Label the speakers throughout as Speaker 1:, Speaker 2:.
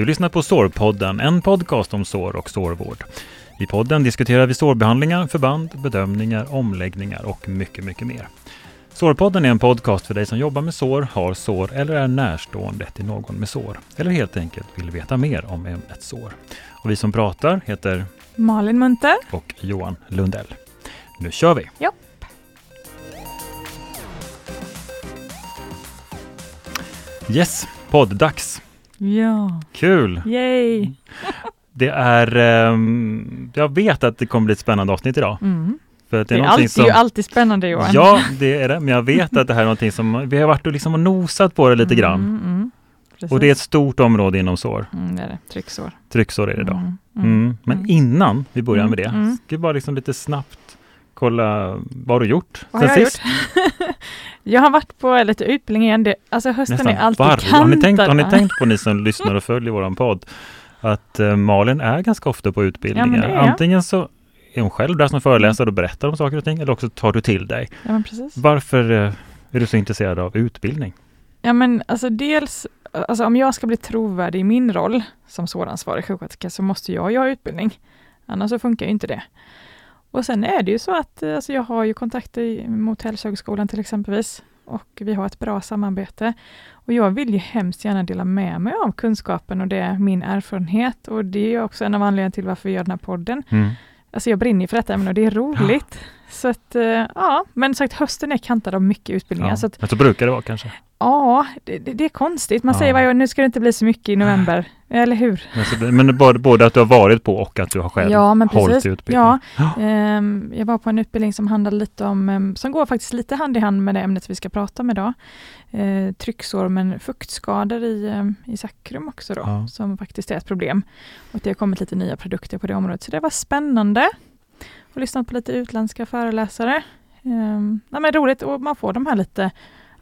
Speaker 1: Du lyssnar på Sårpodden, en podcast om sår och sårvård. I podden diskuterar vi sårbehandlingar, förband, bedömningar, omläggningar och mycket, mycket mer. Sårpodden är en podcast för dig som jobbar med sår, har sår eller är närstående till någon med sår. Eller helt enkelt vill veta mer om ett sår. Och vi som pratar heter
Speaker 2: Malin Munter
Speaker 1: och Johan Lundell. Nu kör vi!
Speaker 2: Ja.
Speaker 1: Yes, podd-dags.
Speaker 2: Ja.
Speaker 1: Kul!
Speaker 2: Yay!
Speaker 1: Det är, um, jag vet att det kommer bli ett spännande avsnitt idag.
Speaker 2: Mm.
Speaker 1: För
Speaker 2: Det är,
Speaker 1: någonting
Speaker 2: alltid, ju alltid spännande Johan.
Speaker 1: Ja, det är det. Men jag vet att det här är någonting som vi har varit och liksom nosat på det lite grann.
Speaker 2: Mm, mm.
Speaker 1: Och det är ett stort område inom sår.
Speaker 2: Mm, det är det. Trycksår.
Speaker 1: Trycksår är det idag.
Speaker 2: Mm,
Speaker 1: Mm. Men
Speaker 2: mm.
Speaker 1: innan vi börjar med det,
Speaker 2: Mm, mm.
Speaker 1: ska vi bara liksom lite snabbt kolla vad har du gjort
Speaker 2: Vad
Speaker 1: sen
Speaker 2: jag
Speaker 1: sist?
Speaker 2: Jag har varit på lite utbildning igen. Det, alltså hösten
Speaker 1: Nästan
Speaker 2: är alltid
Speaker 1: varje. Har ni, tänkt, har ni
Speaker 2: kantad.
Speaker 1: tänkt på, ni som lyssnar och följer våran podd, att eh, Malin är ganska ofta på utbildningar.
Speaker 2: jag.
Speaker 1: Antingen så är hon själv där som föreläsare och berättar om saker och ting, eller också tar du till dig.
Speaker 2: Ja, men precis.
Speaker 1: Varför eh, är du så intresserad av utbildning?
Speaker 2: Ja, men alltså dels, alltså om jag ska bli trovärdig i min roll som såransvarig sjuksköterska så måste jag ju ha utbildning. Annars så funkar ju inte det. Och sen är det ju så att eh, alltså jag har ju kontakter mot Hälsohögskolan till exempelvis och vi har ett bra samarbete. Och jag vill ju hemskt gärna dela med mig av kunskapen och det är min erfarenhet och det är också en av anledningarna till varför vi gör den här podden.
Speaker 1: Mm.
Speaker 2: Alltså jag brinner för detta ämne och det är roligt. Så att, eh, ja, men sagt hösten är kantad av mycket utbildningar.
Speaker 1: Ja.
Speaker 2: Så att,
Speaker 1: Men så brukar det vara kanske.
Speaker 2: ja, det, det, är konstigt. Man
Speaker 1: Ja.
Speaker 2: säger varje år, nu ska det inte bli så mycket i november, eller hur?
Speaker 1: Men, så, men både, både att du har varit på och att du har själv
Speaker 2: Ja, men
Speaker 1: hållit
Speaker 2: precis.
Speaker 1: i utbildning.
Speaker 2: Ja, ehm, jag var på en utbildning som handlade lite om, ehm, som går faktiskt lite hand i hand med det ämnet vi ska prata om idag. Eh, trycksår men fuktskador i, ehm, i sakrum också då,
Speaker 1: Ja.
Speaker 2: som faktiskt är ett problem. Och det har kommit lite nya produkter på det området, så det var spännande. Och lyssnat på lite utländska föreläsare. Um, nej, men roligt och man får de här lite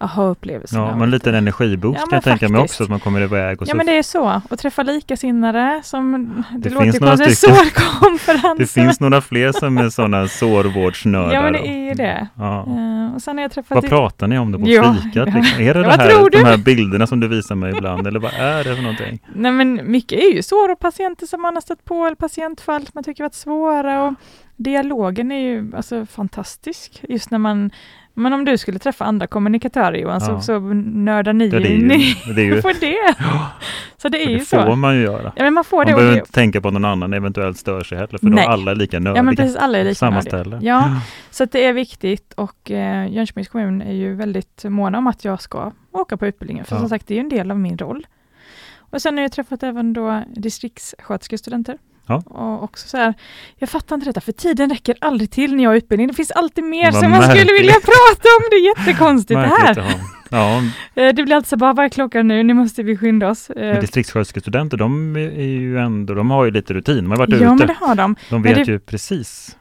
Speaker 2: aha-upplevelserna.
Speaker 1: Ja, men en liten energiboost
Speaker 2: Ja,
Speaker 1: kan jag tänka mig också, att man kommer iväg och
Speaker 2: Ja men det är så, och träffa likasinnade som, det,
Speaker 1: Det
Speaker 2: låter
Speaker 1: finns några
Speaker 2: konstigt,
Speaker 1: stycken.
Speaker 2: sårkonferenser.
Speaker 1: Det finns några fler som är sådana sårvårdsnördar.
Speaker 2: Ja men det är ju det.
Speaker 1: Ja.
Speaker 2: Eh, och sen har jag träffat...
Speaker 1: Vad pratar ni om det på
Speaker 2: Ja,
Speaker 1: fikat?
Speaker 2: ja.
Speaker 1: Liksom? Är det, det här, de här bilderna som du visar mig ibland? Eller vad är det för någonting?
Speaker 2: Nej men mycket är ju sår och patienter som man har stött på, eller patientfall som man tycker varit svåra. Och dialogen är ju alltså fantastisk, just när man men om du skulle träffa andra kommunikatörer Johan,
Speaker 1: Ja.
Speaker 2: så, så nördar ni
Speaker 1: Ja, det ju,
Speaker 2: ni
Speaker 1: det är ju,
Speaker 2: får det. Så det är ju
Speaker 1: det får
Speaker 2: så.
Speaker 1: man ju göra.
Speaker 2: Ja men man får
Speaker 1: Man
Speaker 2: det.
Speaker 1: Behöver
Speaker 2: det
Speaker 1: inte tänka på att någon annan eventuellt stör sig heller, för
Speaker 2: Nej.
Speaker 1: då är alla lika nördiga.
Speaker 2: ja men precis, alla är lika
Speaker 1: Samma
Speaker 2: nördiga.
Speaker 1: ställe.
Speaker 2: Ja, så det är viktigt och eh, Jönköpings kommun är ju väldigt måna om att jag ska åka på utbildningen. För
Speaker 1: Ja.
Speaker 2: som sagt, det är ju en del av min roll. Och sen har jag träffat även då distriktssköterskestudenter.
Speaker 1: Ja.
Speaker 2: Och också så här, jag fattar inte detta, för tiden räcker aldrig till när jag har utbildning. Det finns alltid mer
Speaker 1: Vad
Speaker 2: som man skulle
Speaker 1: märkligt.
Speaker 2: vilja prata om. Det är jättekonstigt det
Speaker 1: Märkligt
Speaker 2: här.
Speaker 1: Ja,
Speaker 2: Eh, Det blir alltså bara, vad är klockan nu? Nu måste vi skynda oss. Eh,
Speaker 1: men distriktssköterskestudenter, de är ju ändå, de har ju lite rutin. De har varit
Speaker 2: Ja, men
Speaker 1: ute.
Speaker 2: det har de.
Speaker 1: De
Speaker 2: men
Speaker 1: vet
Speaker 2: det-
Speaker 1: ju precis.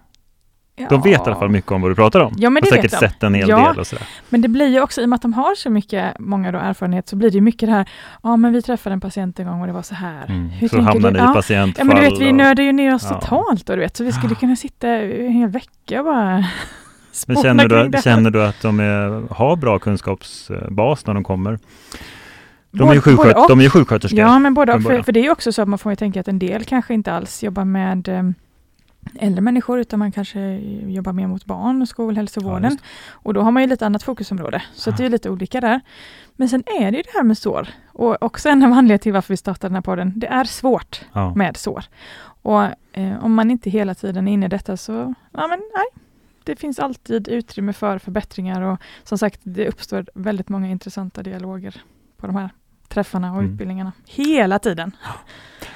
Speaker 1: De vet i alla fall mycket om vad du pratar om.
Speaker 2: Ja, men
Speaker 1: och
Speaker 2: det
Speaker 1: säkert
Speaker 2: vet de.
Speaker 1: sett en hel
Speaker 2: Ja.
Speaker 1: del och sådär.
Speaker 2: Men det blir ju också, i och med att de har så mycket, många då erfarenhet, så blir det ju mycket det här, ja men vi träffade en patient en gång och det var så här.
Speaker 1: Mm.
Speaker 2: Hur
Speaker 1: Så hamnar ni i
Speaker 2: Ja.
Speaker 1: patientfall.
Speaker 2: Ja men du vet, vi
Speaker 1: och-
Speaker 2: nördar ju ner oss
Speaker 1: Ja.
Speaker 2: totalt och du vet, så vi skulle kunna sitta en hel vecka och bara
Speaker 1: Men känner du, känner du att de är, har bra kunskapsbas när de kommer? De är ju, sjuksköt, de är ju sjuksköterskor.
Speaker 2: Ja, men både och, för, för det är ju också så att man får ju tänka att en del kanske inte alls jobbar med eh, äldre människor, utan man kanske jobbar mer mot barn och
Speaker 1: Ja,
Speaker 2: skolhälsovården.
Speaker 1: just
Speaker 2: och då har man ju lite annat fokusområde, så det är lite olika där. Men sen är det ju det här med sår, och också en av anledningarna till varför vi startade den här podden. Det är svårt
Speaker 1: ja.
Speaker 2: med sår. Och eh, om man inte hela tiden är inne i detta så, ja men nej. Det finns alltid utrymme för förbättringar och som sagt, det uppstår väldigt många intressanta dialoger på de här träffarna och
Speaker 1: Mm.
Speaker 2: utbildningarna. Hela tiden.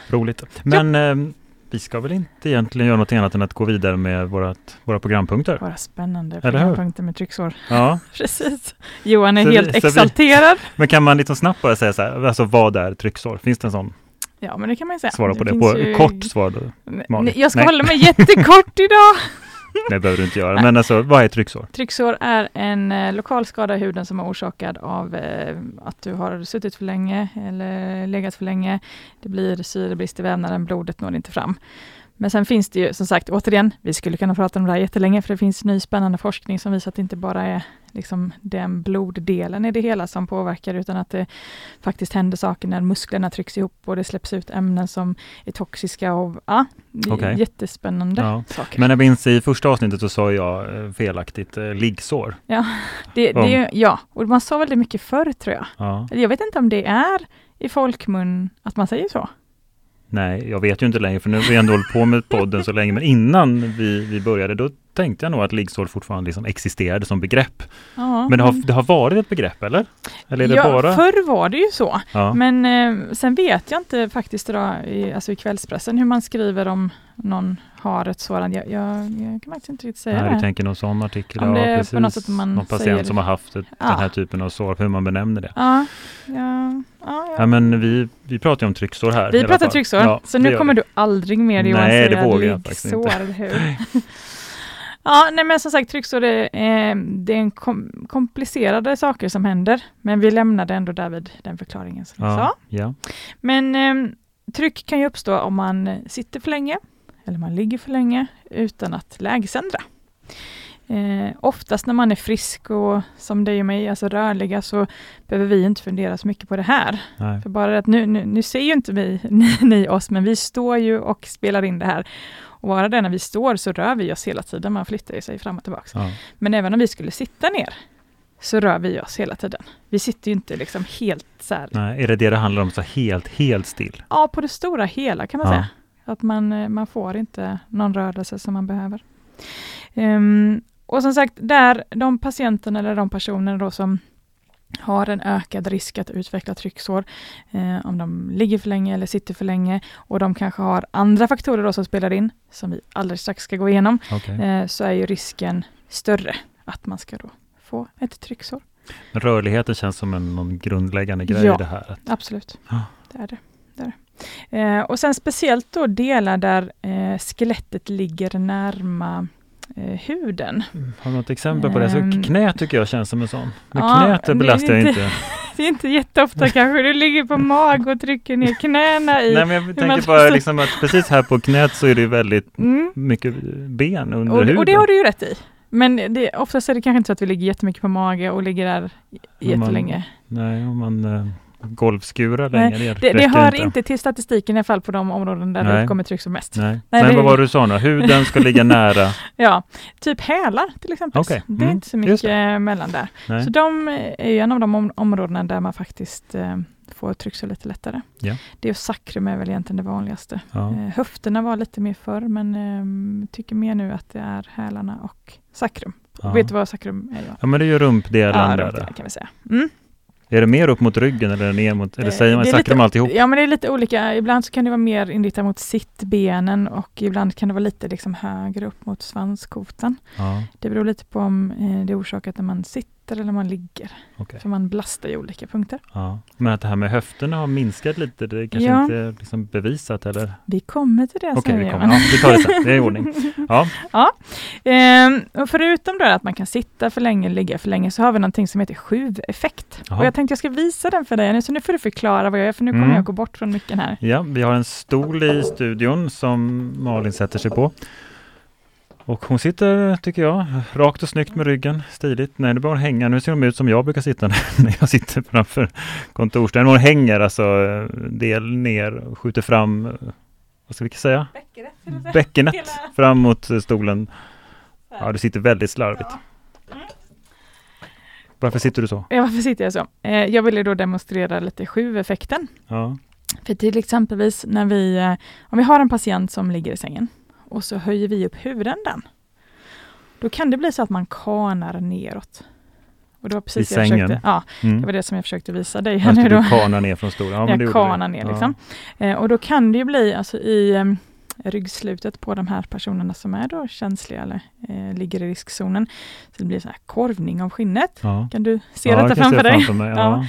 Speaker 1: Roligt. Men eh, vi ska väl inte egentligen göra något annat än att gå vidare med vårat, våra programpunkter?
Speaker 2: Bara spännande programpunkter med trycksår.
Speaker 1: Ja.
Speaker 2: Precis. Johan är
Speaker 1: Så vi-
Speaker 2: helt
Speaker 1: vi-
Speaker 2: exalterad.
Speaker 1: Men kan man lite snabbt bara säga så här, alltså vad är trycksår? Finns det en sån?
Speaker 2: Ja, men det kan man ju säga.
Speaker 1: Svara på det.
Speaker 2: finns
Speaker 1: På
Speaker 2: ju-
Speaker 1: kort svar då.
Speaker 2: Jag ska
Speaker 1: Nej.
Speaker 2: hålla mig jättekort idag.
Speaker 1: Det behöver du inte göra. Men alltså, vad är trycksår?
Speaker 2: Trycksår är en eh, lokal skada i huden som är orsakad av eh, att du har suttit för länge eller legat för länge. Det blir syrebrist i vävnaden, blodet når inte fram. Men sen finns det ju som sagt, återigen, vi skulle kunna prata om det här jättelänge, för det finns ny spännande forskning som visar att det inte bara är liksom den bloddelen i det hela som påverkar, utan att det faktiskt händer saker när musklerna trycks ihop och det släpps ut ämnen som är toxiska. Och, ja, det är jättespännande
Speaker 1: Ja.
Speaker 2: saker.
Speaker 1: Men jag minns i första avsnittet så sa jag eh, felaktigt eh, liggsår.
Speaker 2: det, det är, ju- ja, och man sa väldigt mycket förr tror jag.
Speaker 1: Ja.
Speaker 2: Jag vet inte om det är i folkmun att man säger så.
Speaker 1: Nej, jag vet ju inte längre för nu har vi ändå hållit på med podden så länge. Men innan vi, vi började då tänkte jag nog att liggsår fortfarande liksom existerade som begrepp.
Speaker 2: Ja,
Speaker 1: Men det har, det har varit ett begrepp eller? Eller är det
Speaker 2: ja,
Speaker 1: bara?
Speaker 2: Förr var det ju så,
Speaker 1: Ja.
Speaker 2: men eh, sen vet jag inte faktiskt idag i, alltså i kvällspressen hur man skriver om någon har ett sådant. Jag, jag, jag kan faktiskt inte riktigt säga
Speaker 1: Nej,
Speaker 2: det.
Speaker 1: du tänker någon sån artikel?
Speaker 2: Om det
Speaker 1: ja,
Speaker 2: är på
Speaker 1: precis.
Speaker 2: något sätt man
Speaker 1: någon patient
Speaker 2: säger-
Speaker 1: som har haft ett,
Speaker 2: Ja.
Speaker 1: den här typen av sår, hur man benämner det.
Speaker 2: Ja, ja, ja, ja.
Speaker 1: Men vi, vi pratar ju om trycksår här.
Speaker 2: Vi pratar trycksår, så
Speaker 1: det
Speaker 2: nu kommer
Speaker 1: vi.
Speaker 2: du aldrig mer Johan
Speaker 1: Nej, det
Speaker 2: säga
Speaker 1: vågar jag faktiskt inte.
Speaker 2: liggsår, eller hur? ja, nej men som sagt, trycksår är, eh, det är en kom, komplicerade saker som händer, men vi lämnade ändå därvid den förklaringen som jag sa.
Speaker 1: Ja, ja.
Speaker 2: Men eh, tryck kan ju uppstå om man sitter för länge, eller man ligger för länge, utan att lägesändra. Eh, oftast när man är frisk och som dig och mig, alltså rörliga, så behöver vi inte fundera så mycket på det här.
Speaker 1: Nej.
Speaker 2: För bara att nu, nu, nu ser ju inte vi, ni oss, men vi står ju och spelar in det här. Och bara det när vi står så rör vi oss hela tiden, man flyttar sig fram och tillbaka.
Speaker 1: Ja.
Speaker 2: Men även om vi skulle sitta ner, så rör vi oss hela tiden. Vi sitter ju inte liksom helt så här,
Speaker 1: Nej, är det det det handlar om, så helt, helt still?
Speaker 2: ja på det stora hela kan man
Speaker 1: Ja.
Speaker 2: säga. Att man, eh, man får inte någon rörelse som man behöver. Ehm, och som sagt, där de patienterna eller de personer då som har en ökad risk att utveckla trycksår, eh, om de ligger för länge eller sitter för länge och de kanske har andra faktorer då som spelar in, som vi alldeles strax ska gå igenom,
Speaker 1: Okej.
Speaker 2: eh, så är ju risken större att man ska då få ett trycksår.
Speaker 1: Rörligheten känns som en någon grundläggande grej
Speaker 2: Ja.
Speaker 1: i det här. Att,
Speaker 2: Absolut,
Speaker 1: Ja.
Speaker 2: det är det. det, är det. Eh, och sen speciellt då delar där eh, skelettet ligger närma eh, huden.
Speaker 1: har du något exempel på det? Så
Speaker 2: Ehm.
Speaker 1: knät tycker jag känns som en sån. Men
Speaker 2: Ja,
Speaker 1: knät belastar jag
Speaker 2: inte-. Det är inte jätteofta kanske du ligger på mag och trycker ner knäna i.
Speaker 1: Nej, men jag
Speaker 2: man-
Speaker 1: tänker bara liksom att precis här på knät så är det väldigt
Speaker 2: Mm.
Speaker 1: mycket ben under
Speaker 2: Och,
Speaker 1: huden.
Speaker 2: och det har du ju rätt i. Men det, oftast är det kanske inte så att vi ligger jättemycket på mage och ligger där
Speaker 1: Men man-
Speaker 2: jättelänge.
Speaker 1: Nej, om man golfskurar
Speaker 2: Nej,
Speaker 1: länge, det,
Speaker 2: Det, det hör inte. till statistiken i alla fall på de områden där det
Speaker 1: Nej.
Speaker 2: uppkommer tryck som mest.
Speaker 1: Nej.
Speaker 2: Nej,
Speaker 1: Men
Speaker 2: det-
Speaker 1: vad var det du sa nu? Huden ska ligga nära?
Speaker 2: Ja, typ hälar till exempel.
Speaker 1: Okej,
Speaker 2: Det är
Speaker 1: mm,
Speaker 2: inte så mycket mellan där.
Speaker 1: Nej.
Speaker 2: Så de är ju en av de om områdena där man faktiskt eh, får trycksår lite lättare.
Speaker 1: Ja.
Speaker 2: Det och sakrum är väl egentligen det vanligaste.
Speaker 1: Ja.
Speaker 2: Eh, höfterna var lite mer förr, men eh, tycker mer nu att det är hälarna och sakrum.
Speaker 1: Ja.
Speaker 2: Vet du vad sakrum är? Ja,
Speaker 1: ja, men det är ju rumpdelen
Speaker 2: ja
Speaker 1: där.
Speaker 2: runt det kan vi säga. Mm.
Speaker 1: Är det mer upp mot ryggen eller ner mot, eller
Speaker 2: Eh,
Speaker 1: säger man sakrum
Speaker 2: lite-
Speaker 1: alltihop?
Speaker 2: Ja, men det är lite olika. Ibland så kan det vara mer inriktat mot sittbenen och ibland kan det vara lite liksom högre upp mot svanskotan.
Speaker 1: Ja,
Speaker 2: Det beror lite på om eh, det är orsakat när man sitter eller man ligger.
Speaker 1: okej.
Speaker 2: För man belastar i olika punkter.
Speaker 1: Ja. Men att det här med höfterna har minskat lite, det är kanske
Speaker 2: Ja.
Speaker 1: inte är liksom bevisat eller?
Speaker 2: Vi kommer till det
Speaker 1: Okej,
Speaker 2: sen.
Speaker 1: vi kommer. Ja, vi tar det sen. Det är i ordning. Ja,
Speaker 2: Ehm, och förutom då att man kan sitta för länge, ligga för länge, så har vi någonting som heter skjuveffekt.
Speaker 1: Jaha.
Speaker 2: Och jag tänkte jag ska visa den för dig nu, så nu får du förklara vad jag är, för nu kommer
Speaker 1: Mm.
Speaker 2: jag gå bort från micken här.
Speaker 1: ja, vi har en stol i studion som Malin sätter sig på. Och hon sitter, tycker jag, rakt och snyggt med ryggen, stiligt. Nej, det bara hon hänga. Nu ser hon ut som jag brukar sitta när jag sitter framför kontorsdörren. Hon hänger alltså del ner och skjuter fram, vad ska vi säga, bäckenet fram mot stolen. Ja, du sitter väldigt slarvigt. Varför sitter du så?
Speaker 2: Ja, varför sitter jag så? Eh, jag ville då demonstrera lite skjuveffekten.
Speaker 1: Ja,
Speaker 2: För till exempelvis när vi, eh, om vi har en patient som ligger i sängen och så höjer vi upp huvudändan. Då kan det bli så att man kanar neråt. Och det var precis
Speaker 1: I
Speaker 2: det jag
Speaker 1: sängen?
Speaker 2: försökte, ja, det
Speaker 1: mm.
Speaker 2: var det som jag försökte visa dig här nu
Speaker 1: du
Speaker 2: då.
Speaker 1: kanar ner från stolen. Ja, men det
Speaker 2: jag
Speaker 1: du.
Speaker 2: kanar ner
Speaker 1: Ja.
Speaker 2: liksom. Eh, och då kan det ju bli alltså i eh, ryggslutet på de här personerna som är då känsliga eller eh, ligger i riskzonen. Så det blir så här korvning av skinnet.
Speaker 1: Ja.
Speaker 2: Kan du se
Speaker 1: ja,
Speaker 2: detta framför dig?
Speaker 1: Framför mig. Ja.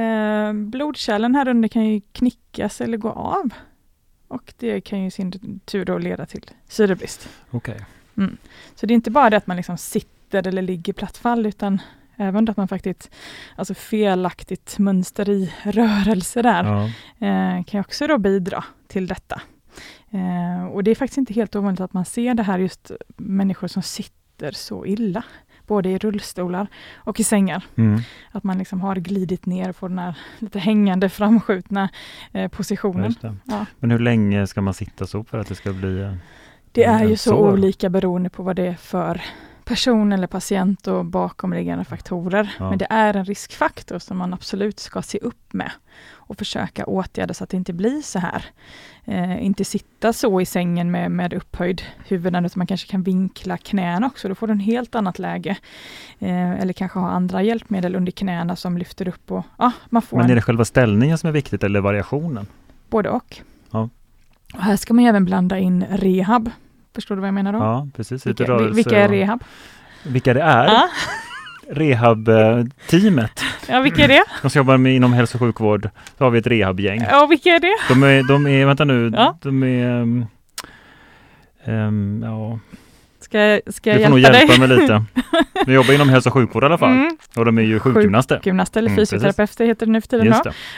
Speaker 2: Eh, blodkärlen här under kan ju knickas eller gå av. Och det kan ju i sin tur då leda till syrebrist.
Speaker 1: Okej.
Speaker 2: Så det är inte bara det att man liksom sitter eller ligger platt fall utan även att man faktiskt, alltså felaktigt mönster i rörelse där,
Speaker 1: Ja.
Speaker 2: eh, kan också då bidra till detta. Eh, och det är faktiskt inte helt ovanligt att man ser det här just människor som sitter så illa, både i rullstolar och i sängar.
Speaker 1: Mm.
Speaker 2: Att man liksom har glidit ner på den här lite hängande framskjutna eh, positionen. Ja.
Speaker 1: Men hur länge ska man sitta så för att det ska bli eh,
Speaker 2: Det är ju så
Speaker 1: sår?
Speaker 2: olika beroende på vad det är för person eller patient och bakomliggande faktorer.
Speaker 1: Ja.
Speaker 2: Men det är en riskfaktor som man absolut ska se upp med och försöka åtgärda så att det inte blir så här. Eh, inte sitta så i sängen med, med upphöjd huvud, utan man kanske kan vinkla knäna också. Då får du en helt annat läge. Eh, eller kanske ha andra hjälpmedel under knäna som lyfter upp och ja, man får
Speaker 1: Men
Speaker 2: en
Speaker 1: är det själva ställningen som är viktigt eller variationen?
Speaker 2: både och.
Speaker 1: Ja.
Speaker 2: Och här ska man även blanda in rehab. Förstår du vad jag menar då?
Speaker 1: Ja, precis.
Speaker 2: Vilka, vilka är rehab?
Speaker 1: Vilka det är?
Speaker 2: Ja,
Speaker 1: Rehab-teamet.
Speaker 2: ja vilka är det?
Speaker 1: De som jobbar med, inom hälso och sjukvård. Så har vi ett rehabgäng.
Speaker 2: Ja, vilka är det?
Speaker 1: De är, de är vänta nu,
Speaker 2: Ja.
Speaker 1: de är... Um, um, ja,
Speaker 2: Ska, jag- ska jag
Speaker 1: du får nog
Speaker 2: hjälpa, dig?
Speaker 1: mig lite. De jobbar inom hälso och sjukvård i alla fall.
Speaker 2: Mm.
Speaker 1: Och de är ju sjukgymnaster.
Speaker 2: Sjukgymnaster eller
Speaker 1: Mm,
Speaker 2: fysioterapeuter heter det nu för tiden.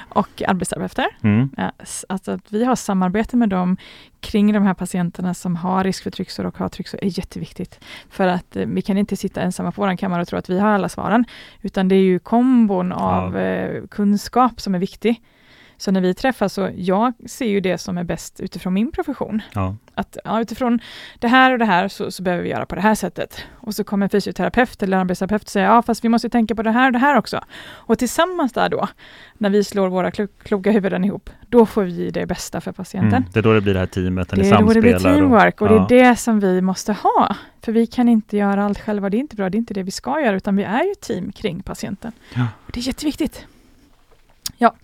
Speaker 2: Och arbetsterapeuter.
Speaker 1: Mm.
Speaker 2: Ja, Alltså att vi har samarbete med dem kring de här patienterna som har risk för trycksår och har trycksår är jätteviktigt. För att eh, vi kan inte sitta ensamma på vår kammare och tro att vi har alla svaren. Utan det är ju kombon av eh, kunskap som är viktig. Så när vi träffas så, jag ser ju det som är bäst utifrån min profession.
Speaker 1: Ja.
Speaker 2: att ja, utifrån det här och det här så, så behöver vi göra på det här sättet. Och så kommer en fysioterapeut eller arbetsterapeut och säger ja fast vi måste tänka på det här och det här också. Och tillsammans där då, när vi slår våra klo kloka huvuden ihop, då får vi det bästa för patienten.
Speaker 1: Mm. Det är då det blir det här teamet, när
Speaker 2: Det
Speaker 1: ni
Speaker 2: är då det blir
Speaker 1: samspelar.
Speaker 2: teamwork och,
Speaker 1: ja.
Speaker 2: det är det som vi måste ha. För vi kan inte göra allt själva, det är inte bra, det är inte det vi ska göra, utan vi är ju team kring patienten.
Speaker 1: Ja.
Speaker 2: Och det är jätteviktigt. Ja,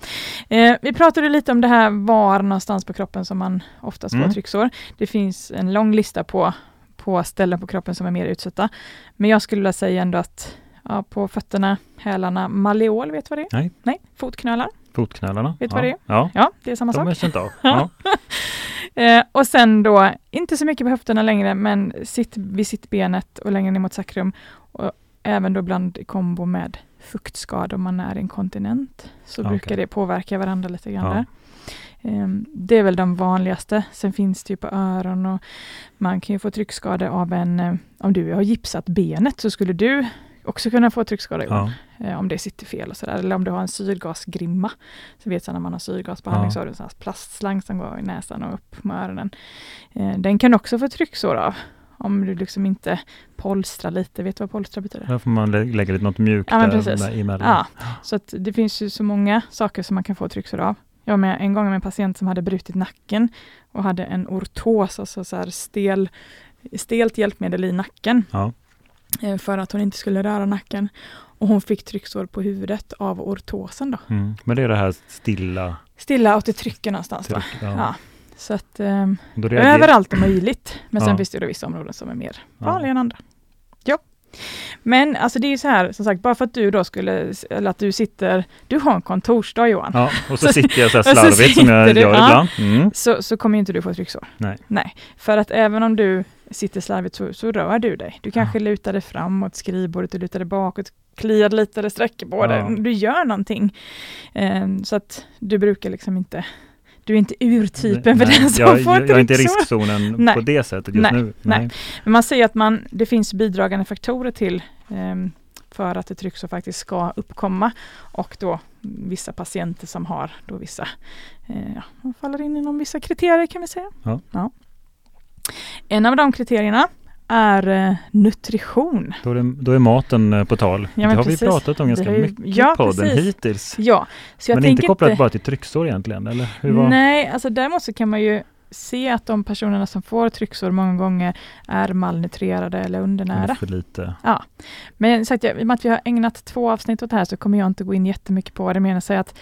Speaker 2: eh, vi pratade lite om det här var någonstans på kroppen som man oftast får
Speaker 1: Mm.
Speaker 2: trycksår. Det finns en lång lista på, på ställen på kroppen som är mer utsatta. Men jag skulle vilja säga ändå att ja, på fötterna, hälarna, malleol, vet du vad det är?
Speaker 1: Nej.
Speaker 2: Nej, fotknölar.
Speaker 1: Fotknölarna.
Speaker 2: Vet du
Speaker 1: ja.
Speaker 2: vad det är?
Speaker 1: Ja,
Speaker 2: Ja, det är samma
Speaker 1: de
Speaker 2: sak.
Speaker 1: jag känt av. Ja.
Speaker 2: Eh, och sen då, inte så mycket på höfterna längre, men sitt vid sittbenet och längre ner mot sakrum. Och även då ibland i kombo med fuktskada om man är inkontinent. Så
Speaker 1: Ja,
Speaker 2: brukar det påverka varandra lite grann
Speaker 1: Ja.
Speaker 2: Ehm, Det är väl de vanligaste. Sen finns det ju på öron och man kan ju få tryckskada av en, eh, om du har gipsat benet så skulle du också kunna få tryckskada Johan
Speaker 1: Ja.
Speaker 2: eh, om det sitter fel och sådär. Eller om du har en syrgasgrimma. Så vet jag när man har syrgasbehandling
Speaker 1: Ja.
Speaker 2: så har du en sån här plastslang som går i näsan och upp med öronen. Eh, den kan också få trycksår av. Om du liksom inte polstrar lite. Vet du vad polstra betyder?
Speaker 1: Där får man lä- lägga lite något mjukt
Speaker 2: Ja,
Speaker 1: där emellan.
Speaker 2: Ja, så att det finns ju så många saker som man kan få trycksår av. Jag var med en gång med en patient som hade brutit nacken och hade en ortos, alltså så här stel, stelt hjälpmedel i nacken
Speaker 1: Ja.
Speaker 2: eh, för att hon inte skulle röra nacken. Och hon fick trycksår på huvudet av ortosen då.
Speaker 1: Mm. Men det är det här stilla
Speaker 2: Stilla och det trycker någonstans.
Speaker 1: Tryck. Ja.
Speaker 2: Ja. Så att
Speaker 1: reagerar-
Speaker 2: överallt är möjligt. Men sen
Speaker 1: Ja.
Speaker 2: finns det då vissa områden som är mer
Speaker 1: Ja.
Speaker 2: vanliga än andra. Ja. Men alltså det är ju så här, som sagt, bara för att du då skulle, eller att du sitter, du har en kontorsdag Johan,
Speaker 1: Ja, och så
Speaker 2: Så-
Speaker 1: sitter jag så här
Speaker 2: och så
Speaker 1: slarvigt som jag
Speaker 2: du-
Speaker 1: gör
Speaker 2: ja.
Speaker 1: ibland. Mm.
Speaker 2: så, så kommer inte du få trycksår.
Speaker 1: Nej.
Speaker 2: Nej, för att även om du sitter slarvigt så, så rör du dig. Du kanske lutar dig framåt skrivbordet, du lutar dig bakåt, kliar lite eller sträcker på dig.
Speaker 1: Ja.
Speaker 2: Du gör någonting. Ehm, så att du brukar liksom inte, du är inte urtypen för
Speaker 1: Nej,
Speaker 2: den som
Speaker 1: jag,
Speaker 2: får
Speaker 1: jag, jag är inte i
Speaker 2: trycksår.
Speaker 1: riskzonen
Speaker 2: Nej.
Speaker 1: på det sättet just
Speaker 2: Nej,
Speaker 1: nu.
Speaker 2: nej. Men man säger att man, det finns bidragande faktorer till ehm, för att ett trycksår faktiskt ska uppkomma och då vissa patienter som har då vissa, eh, ja, faller in inom vissa kriterier kan vi säga.
Speaker 1: Ja.
Speaker 2: En av de kriterierna är eh, nutrition.
Speaker 1: Då är, då är maten eh, på tal.
Speaker 2: men
Speaker 1: det har
Speaker 2: precis.
Speaker 1: vi pratat om ganska
Speaker 2: ju-
Speaker 1: mycket
Speaker 2: ja,
Speaker 1: i podden
Speaker 2: precis.
Speaker 1: hittills.
Speaker 2: Ja, så jag
Speaker 1: Men inte kopplat bara till trycksår egentligen, eller? Hur var?
Speaker 2: Nej, alltså däremot så kan man ju se att de personerna som får trycksår många gånger är malnutrerade eller undernära.
Speaker 1: För lite.
Speaker 2: Men sagt, jag, i och med att vi har ägnat två avsnitt åt det här så kommer jag inte gå in jättemycket på det. Men jag säger att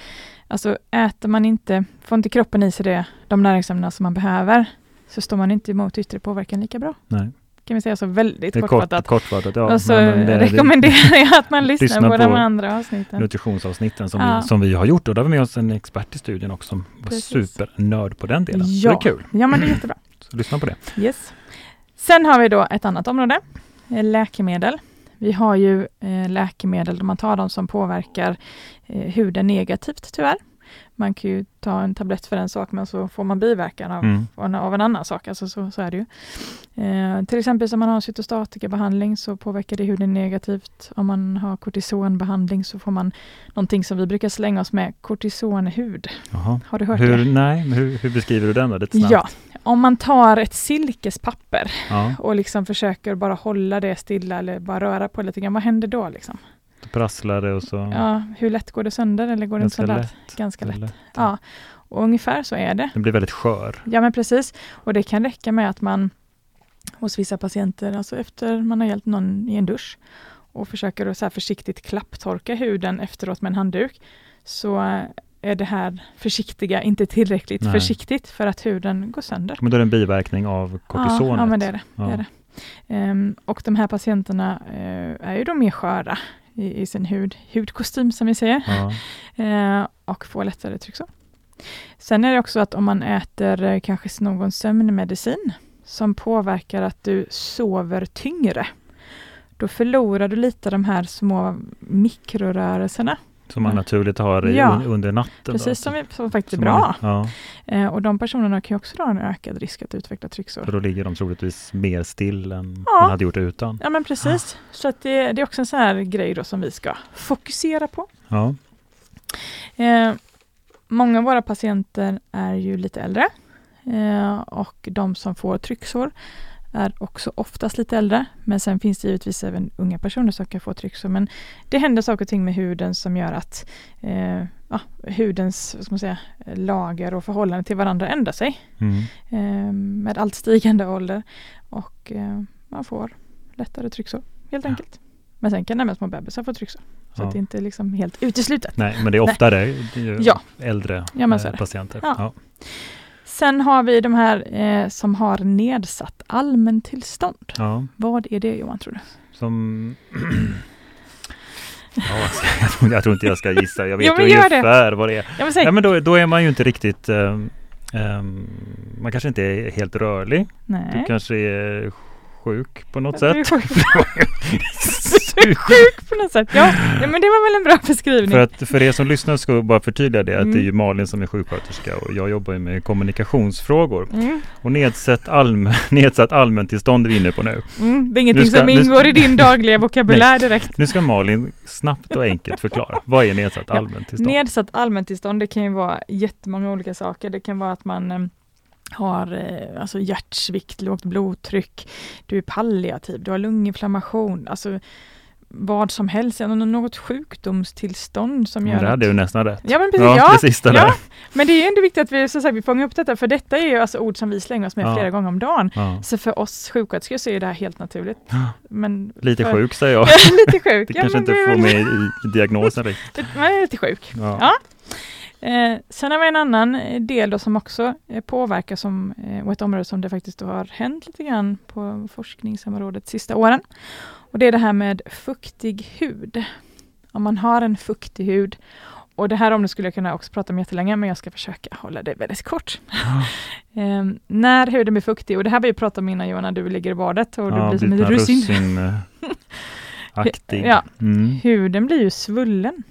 Speaker 2: alltså, äter man inte, får inte kroppen i sig det, de näringsämnena som man behöver, så står man inte emot yttre påverkan lika bra.
Speaker 1: Nej.
Speaker 2: Kan vi säga så väldigt
Speaker 1: är kort,
Speaker 2: kortfattat.
Speaker 1: kortfattat. Ja,
Speaker 2: och så
Speaker 1: men- men
Speaker 2: rekommenderar jag att man lyssnar
Speaker 1: Lyssna
Speaker 2: på, de
Speaker 1: på
Speaker 2: andra avsnitten.
Speaker 1: nutritionsavsnitten som,
Speaker 2: Ja.
Speaker 1: vi, som vi har gjort och där har vi med oss en expert i studion också som var
Speaker 2: Precis.
Speaker 1: supernörd på den delen.
Speaker 2: Ja.
Speaker 1: det är kul.
Speaker 2: Ja, men det är jättebra.
Speaker 1: Så lyssna på det.
Speaker 2: Yes. Sen har vi då ett annat område, eh, läkemedel. Vi har ju eh, läkemedel, man tar dem som påverkar eh, huden negativt tyvärr. Man kan ju ta en tablett för en sak men så får man biverkan av,
Speaker 1: Mm.
Speaker 2: av en annan sak. Alltså så, så är det ju. Eh, till exempel om man har cytostatikabehandling så påverkar det huden negativt. Om man har kortisonbehandling så får man någonting som vi brukar slänga oss med, kortisonhud.
Speaker 1: Jaha.
Speaker 2: Har du hört
Speaker 1: Hur,
Speaker 2: det?
Speaker 1: nej, hur, hur beskriver du den då? Lite snabbt.
Speaker 2: Ja, om man tar ett silkespapper
Speaker 1: ja.
Speaker 2: och liksom försöker bara hålla det stilla eller bara röra på lite grann, vad händer då? Liksom?
Speaker 1: Det och så...
Speaker 2: Ja, hur lätt går det sönder eller går det inte
Speaker 1: Ganska
Speaker 2: sönder?
Speaker 1: lätt.
Speaker 2: Ganska lätt.
Speaker 1: Lätt.
Speaker 2: Ja, och ungefär så är det.
Speaker 1: Den blir väldigt skör.
Speaker 2: Ja, men precis. Och det kan räcka med att man hos vissa patienter, alltså efter man har hjälpt någon i en dusch och försöker att så försiktigt klapptorka huden efteråt med en handduk, så är det här försiktiga inte tillräckligt
Speaker 1: Nej.
Speaker 2: försiktigt för att huden går sönder.
Speaker 1: Men då är det en biverkning av kortisonet.
Speaker 2: Ja, ja men det är det.
Speaker 1: Ja.
Speaker 2: det, är det. Ehm, och de här patienterna eh, är ju då mer sköra i, i sin hud, hudkostym som vi säger,
Speaker 1: Ja.
Speaker 2: eh, och får lättare trycksår. Sen är det också att om man äter eh, kanske någon sömnmedicin som påverkar att du sover tyngre, då förlorar du lite de här små mikrorörelserna.
Speaker 1: Som man naturligt har
Speaker 2: Ja.
Speaker 1: un- under natten. då.
Speaker 2: Precis som, vi- som faktiskt är bra.
Speaker 1: Man, ja,
Speaker 2: Eh, och de personerna kan ju också ha en ökad risk att utveckla trycksår.
Speaker 1: för då ligger de troligtvis mer still än
Speaker 2: Ja.
Speaker 1: man hade gjort utan.
Speaker 2: Ja men precis. Så att det, det är också en sån här grej då som vi ska fokusera på.
Speaker 1: Ja.
Speaker 2: Eh, många av våra patienter är ju lite äldre eh, och de som får trycksår är också oftast lite äldre. Men sen finns det givetvis även unga personer som kan få trycksår. Men det händer saker och ting med huden som gör att eh, ja, hudens vad ska man säga, lager och förhållande till varandra ändrar sig
Speaker 1: Mm.
Speaker 2: eh, med allt stigande ålder. Och eh, man får lättare trycksår helt
Speaker 1: Ja.
Speaker 2: enkelt. Men sen kan även små bebisar få trycksår. Så
Speaker 1: Ja.
Speaker 2: att det inte är liksom helt uteslutet.
Speaker 1: Nej, men det är oftare
Speaker 2: Ja.
Speaker 1: äldre eh, patienter.
Speaker 2: Ja.
Speaker 1: Ja.
Speaker 2: Sen har vi de här eh, som har nedsatt allmäntillstånd.
Speaker 1: Ja.
Speaker 2: Vad är det Johan tror du?
Speaker 1: Som... ja, jag, tror, jag tror inte jag ska gissa. Jag vet ju
Speaker 2: gör det.
Speaker 1: ungefär vad det är.
Speaker 2: Ja, men.
Speaker 1: Ja, men då, då är man ju inte riktigt... ehm, ehm, man kanske inte är helt rörlig. Du
Speaker 2: Nej.
Speaker 1: kanske är sjuk på något
Speaker 2: Du
Speaker 1: sätt.
Speaker 2: sjuk. På något sätt. Ja, ja, men det var väl en bra beskrivning.
Speaker 1: För, att, för er som lyssnar ska jag bara förtydliga det att
Speaker 2: Mm.
Speaker 1: det är ju Malin som är sjuksköterska och jag jobbar ju med kommunikationsfrågor.
Speaker 2: Mm,
Speaker 1: Och nedsatt, allmän, nedsatt allmäntillstånd är vi inne på nu.
Speaker 2: mm, det är ingenting
Speaker 1: Nu ska-
Speaker 2: som
Speaker 1: nu-
Speaker 2: ingår i din dagliga vokabulär direkt.
Speaker 1: Nu ska Malin snabbt och enkelt förklara. Vad är nedsatt
Speaker 2: Ja,
Speaker 1: allmäntillstånd?
Speaker 2: Nedsatt allmäntillstånd, det kan ju vara jättemånga olika saker. Det kan vara att man eh, har eh, alltså hjärtsvikt, lågt blodtryck, du är palliativ, du har lunginflammation, alltså vad som helst, något sjukdomstillstånd som gör
Speaker 1: Men det
Speaker 2: att...
Speaker 1: hade du nästan rätt.
Speaker 2: Ja, men precis.
Speaker 1: Ja,
Speaker 2: Ja,
Speaker 1: det sista
Speaker 2: ja. Men det är ju ändå viktigt att vi, så sagt, vi fångar upp detta, för detta är ju alltså ord som vi slänger oss med
Speaker 1: Ja.
Speaker 2: flera gånger om dagen. Så för oss sjuksköterskor så är det här helt naturligt. Men
Speaker 1: Lite
Speaker 2: för,
Speaker 1: sjuk säger jag.
Speaker 2: lite sjuk.
Speaker 1: Det kanske
Speaker 2: men
Speaker 1: inte får med i, diagnosen riktigt.
Speaker 2: Är lite sjuk.
Speaker 1: Ja.
Speaker 2: Ja. Eh, sen har vi en annan eh, del då som också eh, påverkar som, eh, och ett område som det faktiskt har hänt lite grann på forskningsområdet sista åren. Och det är det här med fuktig hud. Om man har en fuktig hud och det här om det skulle jag kunna också prata om jättelänge, men jag ska försöka hålla det väldigt kort. Eh, när huden blir fuktig, och det här har vi pratat om innan Johan, när du ligger i badet och du blir som ett russin.
Speaker 1: russin eh.
Speaker 2: Ja.
Speaker 1: Mm.
Speaker 2: Huden blir ju svullen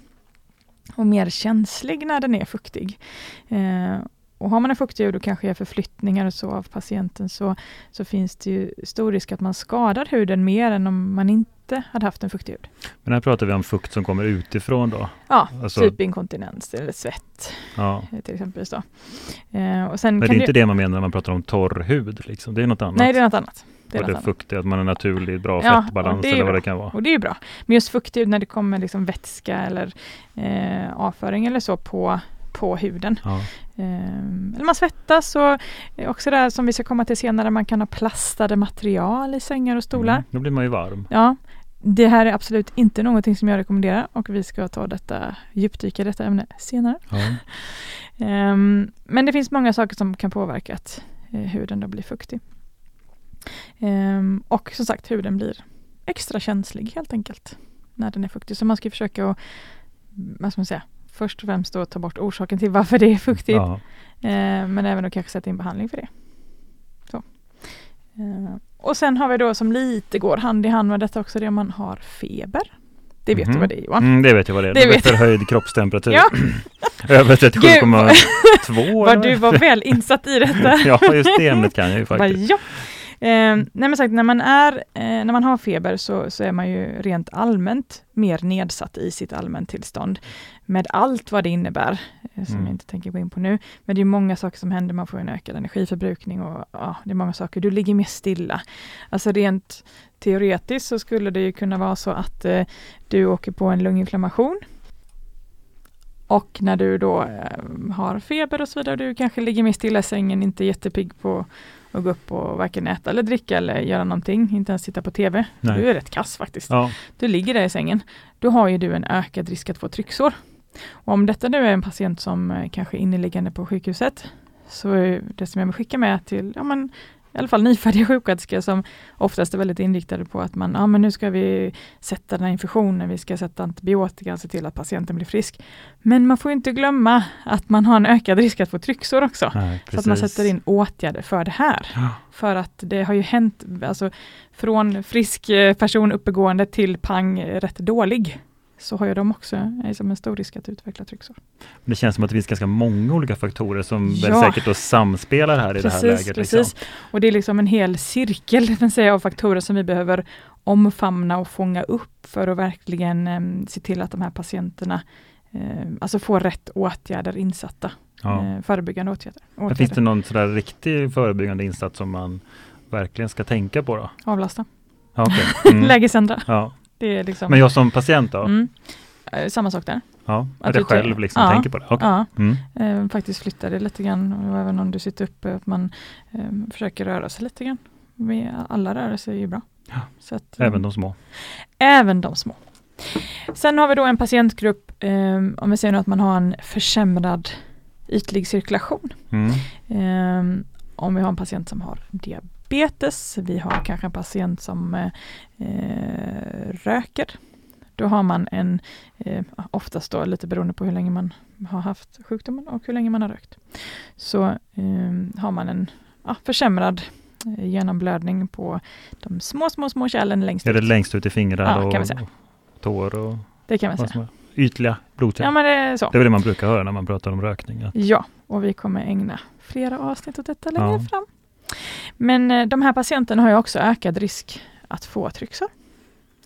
Speaker 2: och mer känslig när den är fuktig. Eh, och har man en fuktig hud och kanske gör förflyttningar och så av patienten så, så finns det ju stor risk att man skadar huden mer än om man inte hade haft en fuktig hud.
Speaker 1: Men här pratar vi om fukt som kommer utifrån då.
Speaker 2: Ja,
Speaker 1: Alltså-
Speaker 2: typ inkontinens eller svett
Speaker 1: Ja.
Speaker 2: eh, till exempel. Så. Eh, och sen
Speaker 1: Men det är inte det man menar när man pratar om torr hud. Liksom. Det är något annat.
Speaker 2: Nej, det är något annat. Är
Speaker 1: och det fuktiga, att man är naturlig, bra
Speaker 2: Ja,
Speaker 1: fettbalans eller vad
Speaker 2: bra.
Speaker 1: det kan vara.
Speaker 2: Och det är ju bra. Men just fuktig hud när det kommer liksom vätska eller eh, avföring eller så på, på huden.
Speaker 1: Ja.
Speaker 2: Eh, eller man svettas och eh, också det här som vi ska komma till senare, man kan ha plastade material i sängar och stolar.
Speaker 1: Mm. Då blir man ju varm.
Speaker 2: Ja, det här är absolut inte någonting som jag rekommenderar och vi ska ta detta, djupdyka detta ämne senare.
Speaker 1: Ja.
Speaker 2: Ehm, men det finns många saker som kan påverka att eh, huden då blir fuktig. Ehm, och som sagt, huden blir extra känslig helt enkelt när den är fuktig. Så man ska försöka att, vad ska man säga, först och främst då ta bort orsaken till varför det är fuktigt.
Speaker 1: Ja.
Speaker 2: Eh, men även att kanske sätta in behandling för det. Så. Eh, och sen har vi då som lite går hand i hand med detta också, det om man har feber. Det vet
Speaker 1: Mhm.
Speaker 2: du vad det är Johan?
Speaker 1: Mm, det vet jag vad det är.
Speaker 2: Det
Speaker 1: Det är
Speaker 2: vet-
Speaker 1: förhöjd kroppstemperatur.
Speaker 2: Ja.
Speaker 1: Över 37,2
Speaker 2: Vad du var väl insatt i detta.
Speaker 1: Ja, just det ämnet kan jag ju faktiskt.
Speaker 2: ja. Eh, nej men sagt, när man, är, eh, när man har feber så, så är man ju rent allmänt mer nedsatt i sitt allmäntillstånd. Med allt vad det innebär, eh, som
Speaker 1: Mm.
Speaker 2: jag inte tänker gå in på nu. Men det är många saker som händer, man får en ökad energiförbrukning och ja, det är många saker. Du ligger mer stilla. Alltså rent teoretiskt så skulle det ju kunna vara så att eh, du åker på en lunginflammation. Och när du då eh, har feber och så vidare, du kanske ligger mer stilla i sängen, inte jättepigg på att gå upp och varken äta eller dricka eller göra någonting, inte ens titta på TV.
Speaker 1: Nej.
Speaker 2: Du är rätt kass faktiskt.
Speaker 1: Ja,
Speaker 2: Du ligger där i sängen. Då har ju du en ökad risk att få trycksår. Och om detta nu är en patient som eh, kanske är inneliggande på sjukhuset, så det som jag vill skicka med till, ja men i alla fall nyfärdiga sjuksköterskor som oftast är väldigt inriktade på att man, ja men nu ska vi sätta den här infektionen, vi ska sätta antibiotika, se till att patienten blir frisk. Men man får inte glömma att man har en ökad risk att få trycksår också.
Speaker 1: nej,
Speaker 2: Så att man sätter in åtgärder för det här.
Speaker 1: Ja.
Speaker 2: För att det har ju hänt, alltså från frisk eh, person uppegående till pang eh, rätt dålig, så har ju de också eh, som en stor risk att utveckla trycksår.
Speaker 1: Det känns som att det finns ganska många olika faktorer som
Speaker 2: Ja.
Speaker 1: säkert då samspelar här i det här läget.
Speaker 2: precis.
Speaker 1: Liksom.
Speaker 2: Och det är liksom en hel cirkel kan säga, av faktorer som vi behöver omfamna och fånga upp för att verkligen eh, se till att de här patienterna eh, alltså får rätt åtgärder insatta.
Speaker 1: Ja.
Speaker 2: Eh, förebyggande åtgärder.
Speaker 1: Men
Speaker 2: åtgärder.
Speaker 1: finns det någon sådär riktig förebyggande insats som man verkligen ska tänka på då?
Speaker 2: Avlasta.
Speaker 1: Ja, okej. Mm.
Speaker 2: Lägesändra.
Speaker 1: Ja.
Speaker 2: Det är liksom...
Speaker 1: Men jag som patient då?
Speaker 2: Mm. Eh, Samma sak där.
Speaker 1: Ja,
Speaker 2: Att
Speaker 1: att jag
Speaker 2: du tar-
Speaker 1: själv liksom
Speaker 2: Ja.
Speaker 1: tänker på det? Okej.
Speaker 2: Ja,
Speaker 1: Mm.
Speaker 2: eh, faktiskt flytta det lite grann och även om du sitter uppe att man eh, försöker röra sig lite grann. Alla rörelser är ju bra.
Speaker 1: Ja.
Speaker 2: Så att,
Speaker 1: Även de små?
Speaker 2: även de små. Sen har vi då en patientgrupp, eh, om vi säger nu att man har en försämrad ytlig cirkulation.
Speaker 1: Mm.
Speaker 2: Eh, om vi har en patient som har diabetes, vi har kanske en patient som eh, eh, röker. Då har man en, eh, oftast då lite beroende på hur länge man har haft sjukdomen och hur länge man har rökt. Så eh, har man en ja, försämrad eh, genomblödning på de små, små, små kärlen längst
Speaker 1: Är det
Speaker 2: ut.
Speaker 1: längst ut i fingrar
Speaker 2: Ja,
Speaker 1: och tår och
Speaker 2: Det kan man säga.
Speaker 1: Ytliga blodkärl?
Speaker 2: Ja, men det är så.
Speaker 1: Det är väl det man brukar höra när man pratar om rökning? att-
Speaker 2: Ja, och vi kommer ägna flera avsnitt åt detta längre
Speaker 1: Ja.
Speaker 2: fram. Men eh, de här patienterna har ju också ökad risk att få trycksår.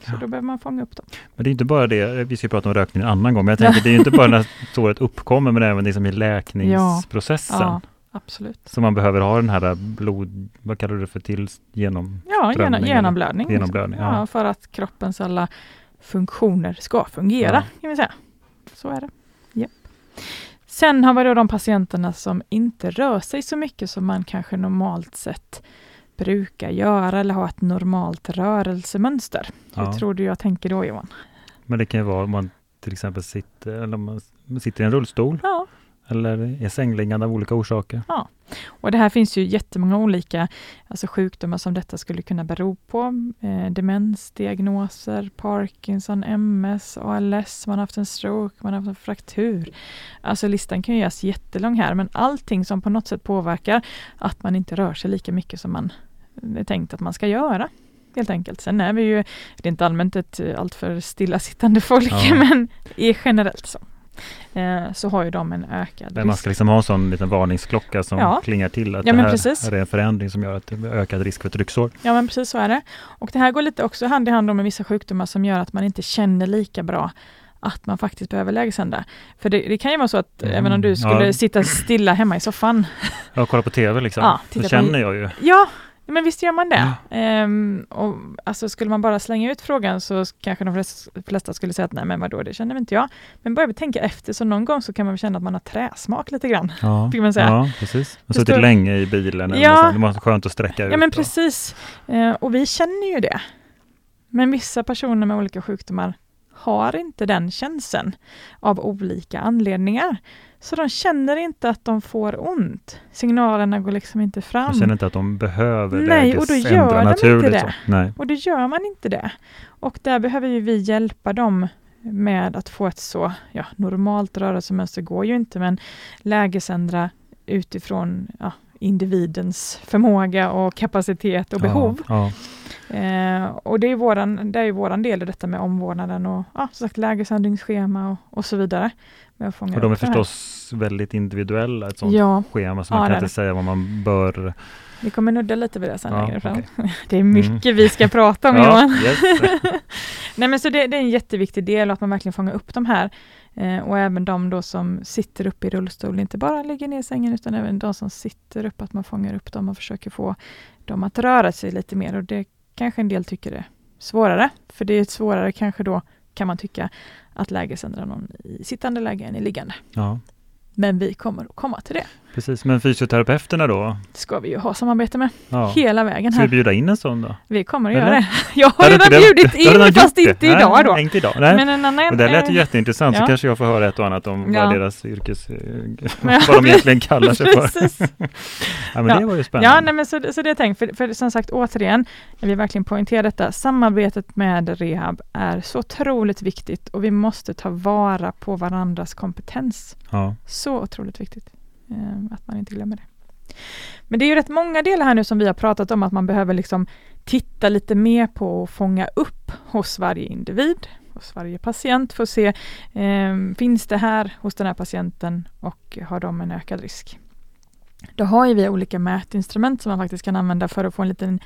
Speaker 2: Så
Speaker 1: Ja.
Speaker 2: då behöver man fånga upp dem.
Speaker 1: Men det är inte bara det, vi ska prata om rökning en annan gång, men jag tänker det är inte bara när såret uppkommer, men även liksom i läkningsprocessen.
Speaker 2: Ja, absolut.
Speaker 1: Så man behöver ha den här blod, vad kallar du det för, till genom
Speaker 2: Ja, genom,
Speaker 1: eller-
Speaker 2: genomblödning. liksom.
Speaker 1: genomblödning? Ja.
Speaker 2: Ja, för att kroppens alla funktioner ska fungera,
Speaker 1: Ja.
Speaker 2: kan vi säga. Så är det. Japp. Sen har vi då de patienterna som inte rör sig så mycket som man kanske normalt sett brukar göra eller har ett normalt rörelsemönster.
Speaker 1: Ja.
Speaker 2: Hur tror du jag tänker då Johan?
Speaker 1: Men det kan ju vara om man till exempel sitter, eller man sitter i en rullstol
Speaker 2: Ja,
Speaker 1: eller är sängliggande av olika orsaker.
Speaker 2: Och det här finns ju jättemånga olika alltså sjukdomar som detta skulle kunna bero på. Eh, demensdiagnoser, Parkinson, MS, ALS, man har haft en stroke, man har haft en fraktur. Alltså listan kan göras jättelång här, men allting som på något sätt påverkar att man inte rör sig lika mycket som man är tänkt att man ska göra. Helt enkelt. Sen är vi ju rent allmänt ett eh, alltför stillasittande folk,
Speaker 1: Ja.
Speaker 2: men är generellt så. Eh, så har ju de en ökad
Speaker 1: Men man ska liksom ha en sån liten varningsklocka som
Speaker 2: Ja.
Speaker 1: klingar till att
Speaker 2: Ja,
Speaker 1: det här
Speaker 2: precis.
Speaker 1: är en förändring som gör att det blir ökad risk för trycksår.
Speaker 2: Ja men precis så är det. Och det här går lite också hand i hand med vissa sjukdomar som gör att man inte känner lika bra att man faktiskt behöver lägesända. För det, det kan ju vara så att
Speaker 1: Mm,
Speaker 2: även om du skulle
Speaker 1: ja.
Speaker 2: sitta stilla hemma i soffan.
Speaker 1: Jag kollar på TV liksom,
Speaker 2: Ja,
Speaker 1: så
Speaker 2: titta på-
Speaker 1: känner jag ju.
Speaker 2: Ja, men visst gör man det.
Speaker 1: Ja.
Speaker 2: Ehm, och alltså skulle man bara slänga ut frågan så kanske de flesta, skulle säga att nej men vadå, det känner väl inte jag. Men börjar vi tänka efter så någon gång så kan man väl känna att man har träsmak lite grann.
Speaker 1: Ja,
Speaker 2: man säga.
Speaker 1: ja precis. Man har suttit länge i bilen,
Speaker 2: Ja.
Speaker 1: det vara skönt att sträcka ut.
Speaker 2: Ja men precis. Eh, och vi känner ju det. Men vissa personer med olika sjukdomar har inte den känslan av olika anledningar. Så de känner inte att de får ont. Signalerna går liksom inte fram.
Speaker 1: Jag känner inte att de behöver
Speaker 2: Nej, och då gör de inte det.
Speaker 1: Så. Nej.
Speaker 2: Och då gör man inte det. Och där behöver ju vi hjälpa dem med att få ett så ja, normalt rörelsemönster går ju inte, men lägesändra utifrån ja, individens förmåga och kapacitet och behov.
Speaker 1: Ja, ja.
Speaker 2: Eh, och det är, våran, det är våran del i detta med omvårdnaden och ja, som sagt lägesändringsschema och, och så vidare.
Speaker 1: Med att och de är förstås väldigt individuella, ett sådant
Speaker 2: ja.
Speaker 1: schema, så man ja, kan inte säga vad man bör
Speaker 2: vi kommer nudda lite vid det sen längre fram. Okay. Det är mycket mm. vi ska prata om Johan. Yes. Nej men så det, det, är en jätteviktig del att man verkligen fångar upp de här eh, och även de då som sitter upp i rullstol, inte bara ligger ner i sängen utan även de som sitter upp, att man fångar upp dem och försöker få dem att röra sig lite mer och det kanske en del tycker är svårare, för det är svårare kanske då kan man tycka att lägesändra någon i sittande läge än i liggande.
Speaker 1: Ja.
Speaker 2: Men vi kommer att komma till det.
Speaker 1: Precis, men fysioterapeuterna då?
Speaker 2: ska vi ju ha samarbete med ja. hela vägen här.
Speaker 1: Ska vi bjuda in en sån då?
Speaker 2: Vi kommer att Eller? göra det. Jag har redan bjudit in fast inte
Speaker 1: Nej,
Speaker 2: idag då.
Speaker 1: Inte idag. Nej. Men en annan, och det lät ju äh, jätteintressant ja. så kanske jag får höra ett och annat om ja. vad deras yrkes, eh, vad de egentligen kallar sig för. ja men det var ju spännande.
Speaker 2: Ja, nej, men så, så det är tänkt, för, för som sagt återigen, jag vill verkligen poängtera detta, samarbetet med rehab är så otroligt viktigt och vi måste ta vara på varandras kompetens.
Speaker 1: Ja.
Speaker 2: Så otroligt viktigt. Eh, att man inte glömmer det. Men det är ju rätt många delar här nu som vi har pratat om att man behöver liksom titta lite mer på och fånga upp hos varje individ, hos varje patient, för att se eh, finns det här hos den här patienten och har de en ökad risk? Då har ju vi olika mätinstrument som man faktiskt kan använda för att få en liten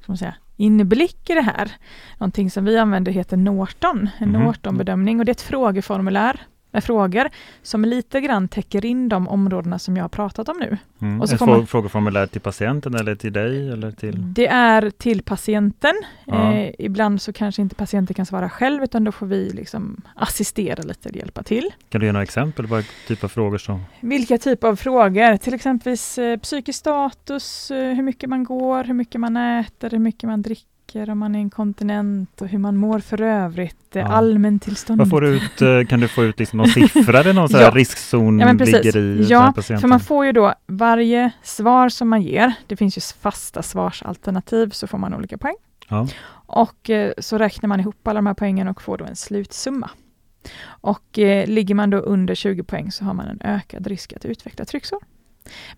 Speaker 2: ska man säga, inblick i det här. Någonting som vi använder heter Norton, en mm. Norton-bedömning och det är ett frågeformulär med frågor som lite grann täcker in de områdena som jag har pratat om nu.
Speaker 1: Mm. Och så får man, frågeformulär till patienten eller till dig? Eller till...
Speaker 2: Det är till patienten. Ja. Eh, ibland så kanske inte patienten kan svara själv utan då får vi liksom assistera lite och hjälpa till.
Speaker 1: Kan du ge några exempel? Vad typ av frågor som?
Speaker 2: Vilka typer av frågor? Till exempel eh, psykisk status, eh, hur mycket man går, hur mycket man äter, hur mycket man dricker dricker, om man är inkontinent och hur man mår för övrigt, ja. allmäntillstånd.
Speaker 1: Vad får du ut, eh, kan du få ut liksom någon siffra eller någon ja. riskzon ja, ligger i
Speaker 2: Ja, för man får ju då varje svar som man ger, det finns ju fasta svarsalternativ, så får man olika poäng.
Speaker 1: Ja.
Speaker 2: Och eh, så räknar man ihop alla de här poängen och får då en slutsumma. Och eh, ligger man då under 20 poäng så har man en ökad risk att utveckla trycksår.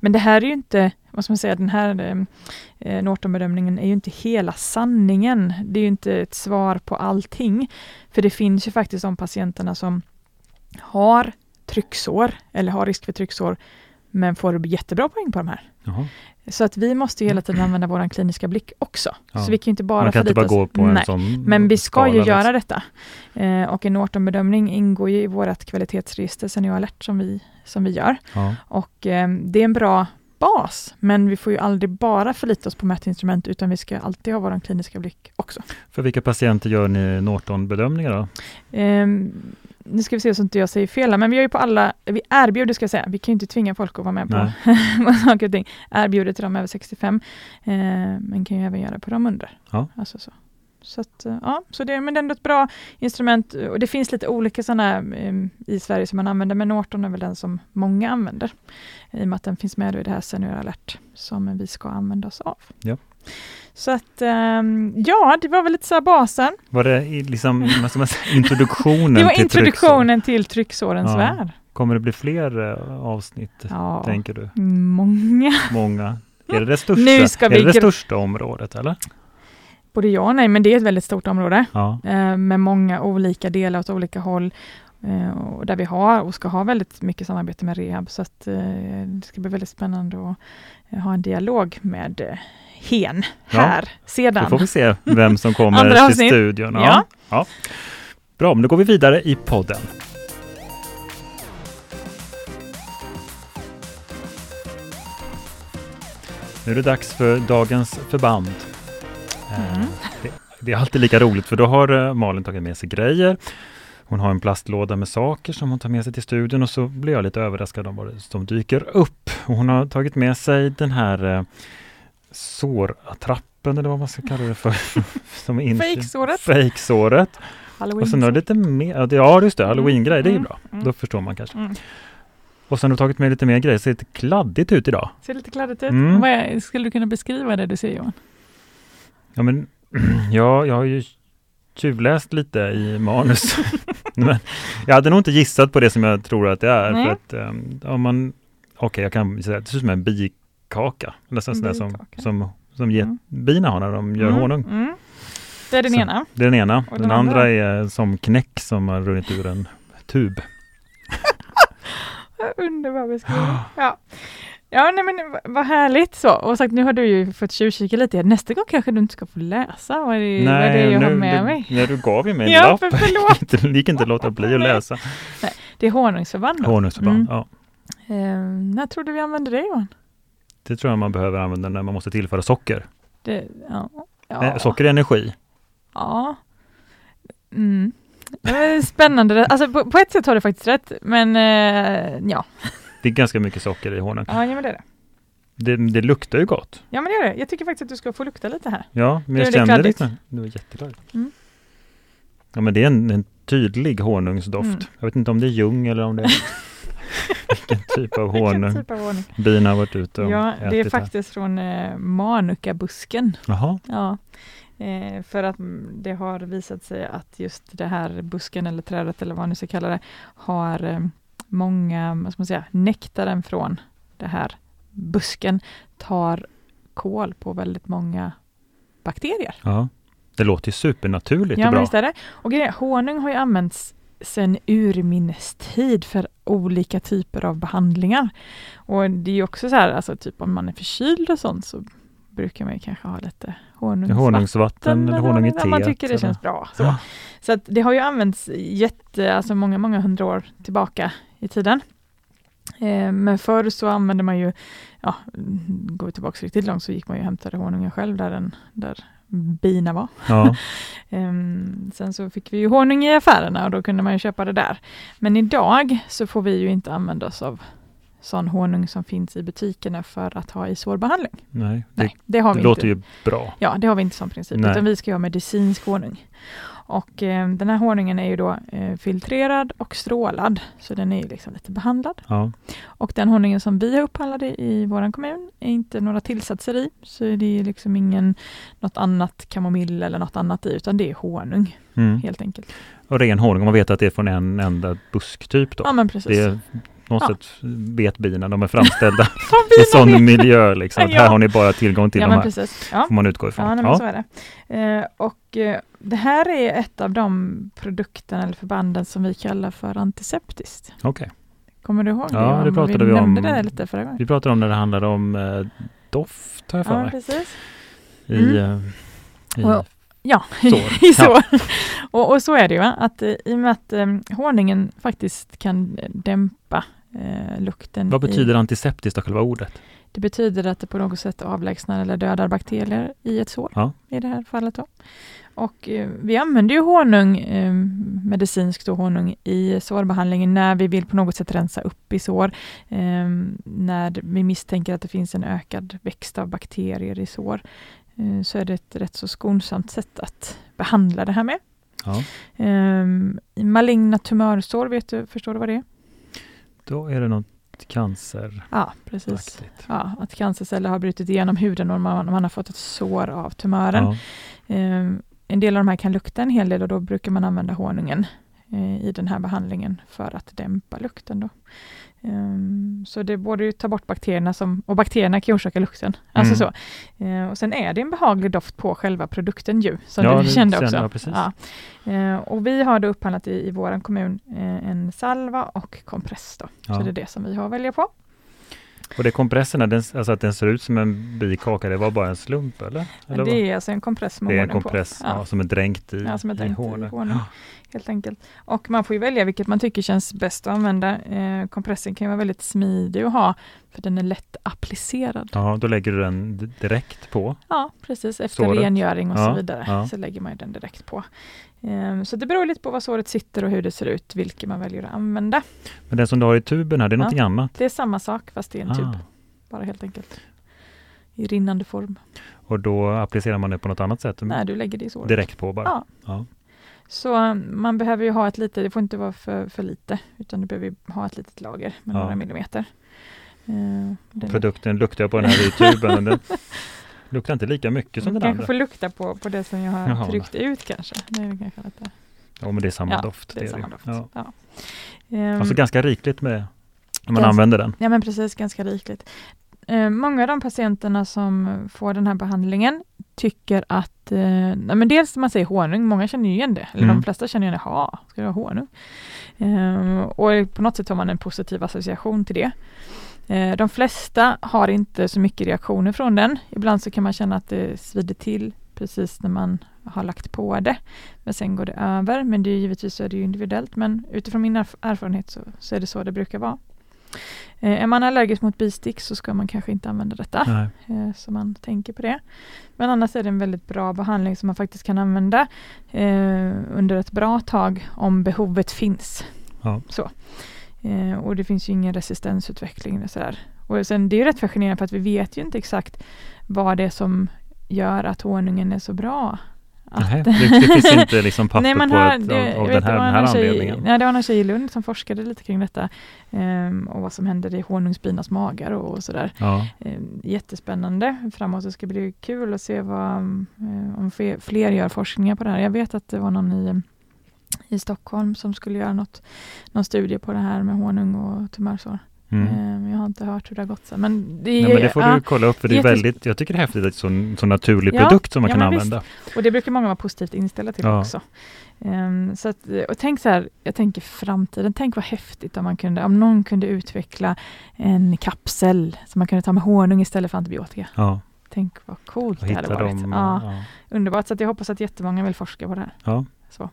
Speaker 2: Men det här är ju inte, vad ska man säga, den här eh, eh, Norton-bedömningen är ju inte hela sanningen. Det är ju inte ett svar på allting. För det finns ju faktiskt de patienterna som har trycksår eller har risk för trycksår men får jättebra poäng på de här.
Speaker 1: Jaha.
Speaker 2: Så att vi måste ju hela tiden använda vår kliniska blick också.
Speaker 1: Ja.
Speaker 2: Så vi kan inte bara
Speaker 1: Man kan
Speaker 2: inte
Speaker 1: bara gå på
Speaker 2: Nej.
Speaker 1: en sån
Speaker 2: Men vi ska ju
Speaker 1: liksom.
Speaker 2: göra detta. Eh, och en Norton-bedömning ingår ju i vårt kvalitetsregister Senior Alert som vi, som vi gör.
Speaker 1: Ja.
Speaker 2: Och eh, det är en bra bas, men vi får ju aldrig bara förlita oss på mätinstrument, utan vi ska alltid ha vår kliniska blick också.
Speaker 1: För vilka patienter gör ni Norton-bedömningar då?
Speaker 2: Eh, nu ska vi se så inte jag säger fel, men vi gör ju på alla, vi erbjuder ska jag säga, vi kan ju inte tvinga folk att vara med på, på saker och ting, erbjuder till de över 65, eh, men kan ju även göra på de under.
Speaker 1: Ja.
Speaker 2: Alltså så. Så, att, eh, ja, så det, men det är ändå ett bra instrument och det finns lite olika sådana eh, i Sverige som man använder, men Norton är väl den som många använder i och med att den finns med i det här Senior Alert som vi ska använda oss av.
Speaker 1: Ja.
Speaker 2: Så att, um, ja, det var väl lite så basen.
Speaker 1: Var det liksom introduktionen
Speaker 2: Det var
Speaker 1: till
Speaker 2: introduktionen till trycksårens ja. värld.
Speaker 1: Kommer det bli fler uh, avsnitt, ja, tänker du?
Speaker 2: Många.
Speaker 1: Många. Är det det största, nu ska vi är det, det största området, eller?
Speaker 2: Både ja och nej, men det är ett väldigt stort område
Speaker 1: ja.
Speaker 2: uh, med många olika delar åt olika håll. Och där vi har och ska ha väldigt mycket samarbete med rehab, så att det ska bli väldigt spännande att ha en dialog med hen här ja, sedan.
Speaker 1: Då får vi se vem som kommer till studion. Ja. ja. Ja. Bra, men då går vi vidare i podden. Nu är det dags för dagens förband. Eh, mm. Det, det, är alltid lika roligt för då har eh, Malin tagit med sig grejer. Hon har en plastlåda med saker som hon tar med sig till studion och så blir jag lite överraskad av vad som dyker upp. hon har tagit med sig den här eh, sårattrappen eller vad man ska kalla det för.
Speaker 2: som Fejksåret.
Speaker 1: Fejksåret. Och sen har lite mer, ja just det, halloween-grej, det är ju mm, bra. Mm. Då förstår man kanske.
Speaker 2: Mm.
Speaker 1: Och sen har du tagit med lite mer grejer, ser lite kladdigt ut idag.
Speaker 2: Ser lite kladdigt ut. Mm. Är, skulle du kunna beskriva det du ser Johan?
Speaker 1: Ja men, ja, jag har ju tjuvläst lite i manus. men jag hade nog inte gissat på det som jag tror att det är. Nej. För att, um, om man, okej okay, jag kan säga att det ser ut som en bik kaka. Nästan sådär som, som, som get,
Speaker 2: Mm.
Speaker 1: bina har när de gör
Speaker 2: Mm,
Speaker 1: honung.
Speaker 2: Mm. Det är den
Speaker 1: Så.
Speaker 2: ena.
Speaker 1: Det är den ena. Den,
Speaker 2: den
Speaker 1: andra
Speaker 2: andra?
Speaker 1: är som knäck som har runnit ur en tub.
Speaker 2: Underbar beskrivning. Ja. Ja, nej men vad härligt så. Och sagt, nu har du ju fått tjuvkika lite. Nästa gång kanske du inte ska få läsa vad det, vad det är jag har med
Speaker 1: du,
Speaker 2: mig.
Speaker 1: nej, du gav ju mig en
Speaker 2: Ja,
Speaker 1: lapp.
Speaker 2: för förlåt.
Speaker 1: det gick inte att låta bli att läsa.
Speaker 2: Det är honungsförband.
Speaker 1: Honungsförband,
Speaker 2: Mm.
Speaker 1: ja.
Speaker 2: Eh, när tror du vi använder det Johan?
Speaker 1: Det tror jag man behöver använda när man måste tillföra socker.
Speaker 2: Det, ja. Ja.
Speaker 1: Eh, socker är energi.
Speaker 2: Ja. Mm. Det är spännande. Alltså på, på ett sätt har du faktiskt rätt, men eh, ja.
Speaker 1: Det är ganska mycket socker i honung.
Speaker 2: Ja, ja, men det är det.
Speaker 1: Det, det luktar ju gott.
Speaker 2: Ja, men det är det. Jag tycker faktiskt att du ska få lukta lite här.
Speaker 1: Ja, men
Speaker 2: Nu
Speaker 1: jag
Speaker 2: kladdigt.
Speaker 1: lite. Det var jättekladdigt.
Speaker 2: Mm.
Speaker 1: Ja, men det är en, en tydlig honungsdoft.
Speaker 2: Mm.
Speaker 1: Jag vet inte om det är ljung eller om det är vilken typ av honung
Speaker 2: typ av honung?
Speaker 1: bina har varit ute och
Speaker 2: Ja, det är
Speaker 1: ätit här.
Speaker 2: faktiskt från eh, Manukabusken.
Speaker 1: Jaha,
Speaker 2: Ja. Eh, för att det har visat sig att just det här busken eller trädet eller vad nu ska kalla det, har eh, många, vad ska man säga, nektaren från det här busken tar kål på väldigt många bakterier.
Speaker 1: ja. Det låter ju supernaturligt
Speaker 2: Ja,
Speaker 1: och
Speaker 2: men
Speaker 1: bra.
Speaker 2: visst är det. Och honung har ju använts sedan urminnes tid för olika typer av behandlingar. Och det är också så här, alltså typ om man är förkyld och sånt så brukar man kanske ha lite honungsvatten.
Speaker 1: Honungsvatten eller honung i
Speaker 2: om man
Speaker 1: teet.
Speaker 2: tycker det
Speaker 1: eller-
Speaker 2: känns bra. Så,
Speaker 1: Ja.
Speaker 2: så att det har ju använts jätte, alltså många, många hundra år tillbaka i tiden. Eh, men förr så använde man ju, ja, går vi tillbaka riktigt långt så gick man ju och hämtade honungen själv där, den, där bina var.
Speaker 1: Ja,
Speaker 2: Ehm, sen så fick vi ju honung i affärerna och då kunde man ju köpa det där. Men idag så får vi ju inte använda oss av sån honung som finns i butikerna för att ha i sårbehandling.
Speaker 1: nej, det,
Speaker 2: Nej, det har
Speaker 1: det
Speaker 2: vi
Speaker 1: låter
Speaker 2: inte.
Speaker 1: ju bra.
Speaker 2: Ja, det har vi inte som princip,
Speaker 1: Nej.
Speaker 2: utan vi ska ju ha medicinsk honung. Och eh, den här honungen är ju då eh, filtrerad och strålad, så den är ju liksom lite behandlad.
Speaker 1: Ja,
Speaker 2: Och den honungen som vi har upphandlat i, i vår kommun är inte några tillsatser i, så det är liksom ingen något annat kamomill eller något annat i, utan det är honung
Speaker 1: mm.
Speaker 2: helt enkelt.
Speaker 1: Och ren honung, man vet att det är från en enda busktyp då.
Speaker 2: Ja, men precis.
Speaker 1: det är på något
Speaker 2: Ja.
Speaker 1: sätt vet bina, de är framställda i sån miljö liksom.
Speaker 2: Ja.
Speaker 1: Här har ni bara tillgång till
Speaker 2: Ja,
Speaker 1: de här,
Speaker 2: precis. Ja.
Speaker 1: får man utgå ifrån.
Speaker 2: Ja, nej,
Speaker 1: Ja,
Speaker 2: så är det. Eh, och eh, det här är ett av de produkterna eller förbanden som vi kallar för antiseptiskt.
Speaker 1: Okej.
Speaker 2: Kommer du ihåg
Speaker 1: Ja,
Speaker 2: det? Johan?
Speaker 1: det pratade vi
Speaker 2: nämnde
Speaker 1: om.
Speaker 2: det lite förra gången.
Speaker 1: Vi pratade om när det handlade om eh, doft, har jag för
Speaker 2: Ja,
Speaker 1: mig.
Speaker 2: precis.
Speaker 1: I,
Speaker 2: Mm.
Speaker 1: i,
Speaker 2: Och- Ja,
Speaker 1: Sår.
Speaker 2: i sår. Och, och så är det ju, att i och med att eh, honungen faktiskt kan dämpa eh, lukten.
Speaker 1: vad
Speaker 2: i,
Speaker 1: betyder antiseptiskt av själva ordet?
Speaker 2: Det betyder att det på något sätt avlägsnar eller dödar bakterier i ett sår,
Speaker 1: Ja.
Speaker 2: i det här fallet. Då. Och eh, vi använder ju honung, eh, medicinskt då, honung i sårbehandlingen när vi vill på något sätt rensa upp i sår. Eh, när vi misstänker att det finns en ökad växt av bakterier i sår. Eh, så är det ett rätt så skonsamt sätt att behandla det här med.
Speaker 1: Ja.
Speaker 2: Eh, i maligna tumörsår, vet du, förstår du vad det är?
Speaker 1: Då är det något canceraktigt.
Speaker 2: Ja, precis. Ja, att cancerceller har brutit igenom huden och man, man har fått ett sår av tumören.
Speaker 1: Ja.
Speaker 2: Eh, en del av de här kan lukta en hel del och då brukar man använda honungen eh, i den här behandlingen för att dämpa lukten. Då. Eh, så det borde ju ta bort bakterierna som, och bakterierna kan orsaka lukten. Alltså
Speaker 1: Mm.
Speaker 2: så. Eh, och sen är det en behaglig doft på själva produkten ju, som
Speaker 1: Ja,
Speaker 2: du kände också.
Speaker 1: jag.
Speaker 2: Ja. Eh, och vi har då upphandlat i, i vår kommun eh, en salva och kompress. Då.
Speaker 1: Ja.
Speaker 2: Så det är det som vi har att välja på.
Speaker 1: Och det den, alltså att den ser ut som en bikaka, det var bara en slump eller? eller
Speaker 2: det är alltså en kompress med
Speaker 1: det är en kompress
Speaker 2: på.
Speaker 1: ja. som är dränkt i,
Speaker 2: Ja, som är dränkt i
Speaker 1: honung.
Speaker 2: honung. Helt enkelt. Och man får ju välja vilket man tycker känns bäst att använda. Eh, kompressen kan ju vara väldigt smidig att ha, för den är lätt applicerad.
Speaker 1: Ja, då lägger du den direkt på.
Speaker 2: Ja, precis. Efter
Speaker 1: Såret.
Speaker 2: rengöring och
Speaker 1: Ja,
Speaker 2: så vidare,
Speaker 1: ja.
Speaker 2: så lägger man den direkt på. Eh, så det beror lite på var såret sitter och hur det ser ut, vilket man väljer att använda.
Speaker 1: Men den som du har i tuben här, det är
Speaker 2: Ja.
Speaker 1: någonting annat.
Speaker 2: Det är samma sak, fast i en tub,
Speaker 1: Ah,
Speaker 2: bara helt enkelt. I rinnande form.
Speaker 1: och då applicerar man det på något annat sätt?
Speaker 2: Nej, du lägger det i såret.
Speaker 1: Direkt på bara?
Speaker 2: Ja. Så um, man behöver ju ha ett lite, det får inte vara för, för lite, utan du behöver ju ha ett litet lager med
Speaker 1: Ja.
Speaker 2: några millimeter. Eh, den-
Speaker 1: Produkten luktar jag på den här tuben. men den luktar inte lika mycket som den
Speaker 2: kanske
Speaker 1: andra.
Speaker 2: får lukta på, på det som jag har
Speaker 1: Jaha,
Speaker 2: tryckt ut kanske. Det är kanske lite,
Speaker 1: Ja, men det är samma
Speaker 2: Ja,
Speaker 1: doft.
Speaker 2: det är samma doft.
Speaker 1: Ja.
Speaker 2: Ja. Ehm,
Speaker 1: Alltså ganska rikligt med när man
Speaker 2: Ganska-
Speaker 1: använder den.
Speaker 2: ja men precis, ganska rikligt. Eh, många av de patienterna som får den här behandlingen tycker att, eh, men dels man säger honung, många känner ju igen det, eller
Speaker 1: Mm.
Speaker 2: de flesta känner igen det, ja, ska du ha honung? Eh, och på något sätt har man en positiv association till det. Eh, de flesta har inte så mycket reaktioner från den. Ibland så kan man känna att det svider till precis när man har lagt på det. Men sen går det över. Men det är givetvis så är det individuellt. Men utifrån min erf- erfarenhet så, så är det så det brukar vara. Eh, är man allergisk mot bistick så ska man kanske inte använda detta. Eh, så man tänker på det. Men annars är det en väldigt bra behandling som man faktiskt kan använda eh, under ett bra tag om behovet finns.
Speaker 1: Ja.
Speaker 2: Så. Eh, och det finns ju ingen resistensutveckling. eller Sådär. Och sen, det är ju rätt fascinerande för att vi vet ju inte exakt vad det är som gör att honungen är så bra.
Speaker 1: Nej, det, det finns inte liksom papper
Speaker 2: Nej, man
Speaker 1: på
Speaker 2: har,
Speaker 1: att,
Speaker 2: det,
Speaker 1: av, av den här, den
Speaker 2: en
Speaker 1: här
Speaker 2: tjej,
Speaker 1: anledningen.
Speaker 2: nej, det var en tjej i Lund som forskade lite kring detta ehm, och vad som händer i honungsbinas magar och, och sådär.
Speaker 1: Ja,
Speaker 2: Ehm, jättespännande framåt. Det ska bli kul att se vad, eh, om fler, fler gör forskningar på det här. Jag vet att det var någon i, i Stockholm som skulle göra något, någon studie på det här med honung och tumörsår.
Speaker 1: Mm.
Speaker 2: Ehm, jag har inte hört hur det har gått sen. Men det,
Speaker 1: Nej, men det får
Speaker 2: ja,
Speaker 1: du kolla upp för det är väldigt, jag tycker det är häftigt att det är en sån, sån naturlig
Speaker 2: Ja,
Speaker 1: produkt som man
Speaker 2: ja,
Speaker 1: kan
Speaker 2: men visst.
Speaker 1: använda.
Speaker 2: Och det brukar många vara positivt inställda till också. Ehm, så att, och tänk så här, jag tänker framtiden, tänk vad häftigt om, man kunde, om någon kunde utveckla en kapsel som man kunde ta med honung istället för antibiotika.
Speaker 1: Ja,
Speaker 2: Tänk vad coolt det hade varit.
Speaker 1: dem.
Speaker 2: Ja,
Speaker 1: Ja.
Speaker 2: underbart, så jag hoppas att jättemånga vill forska på det här.
Speaker 1: Ja.
Speaker 2: Så,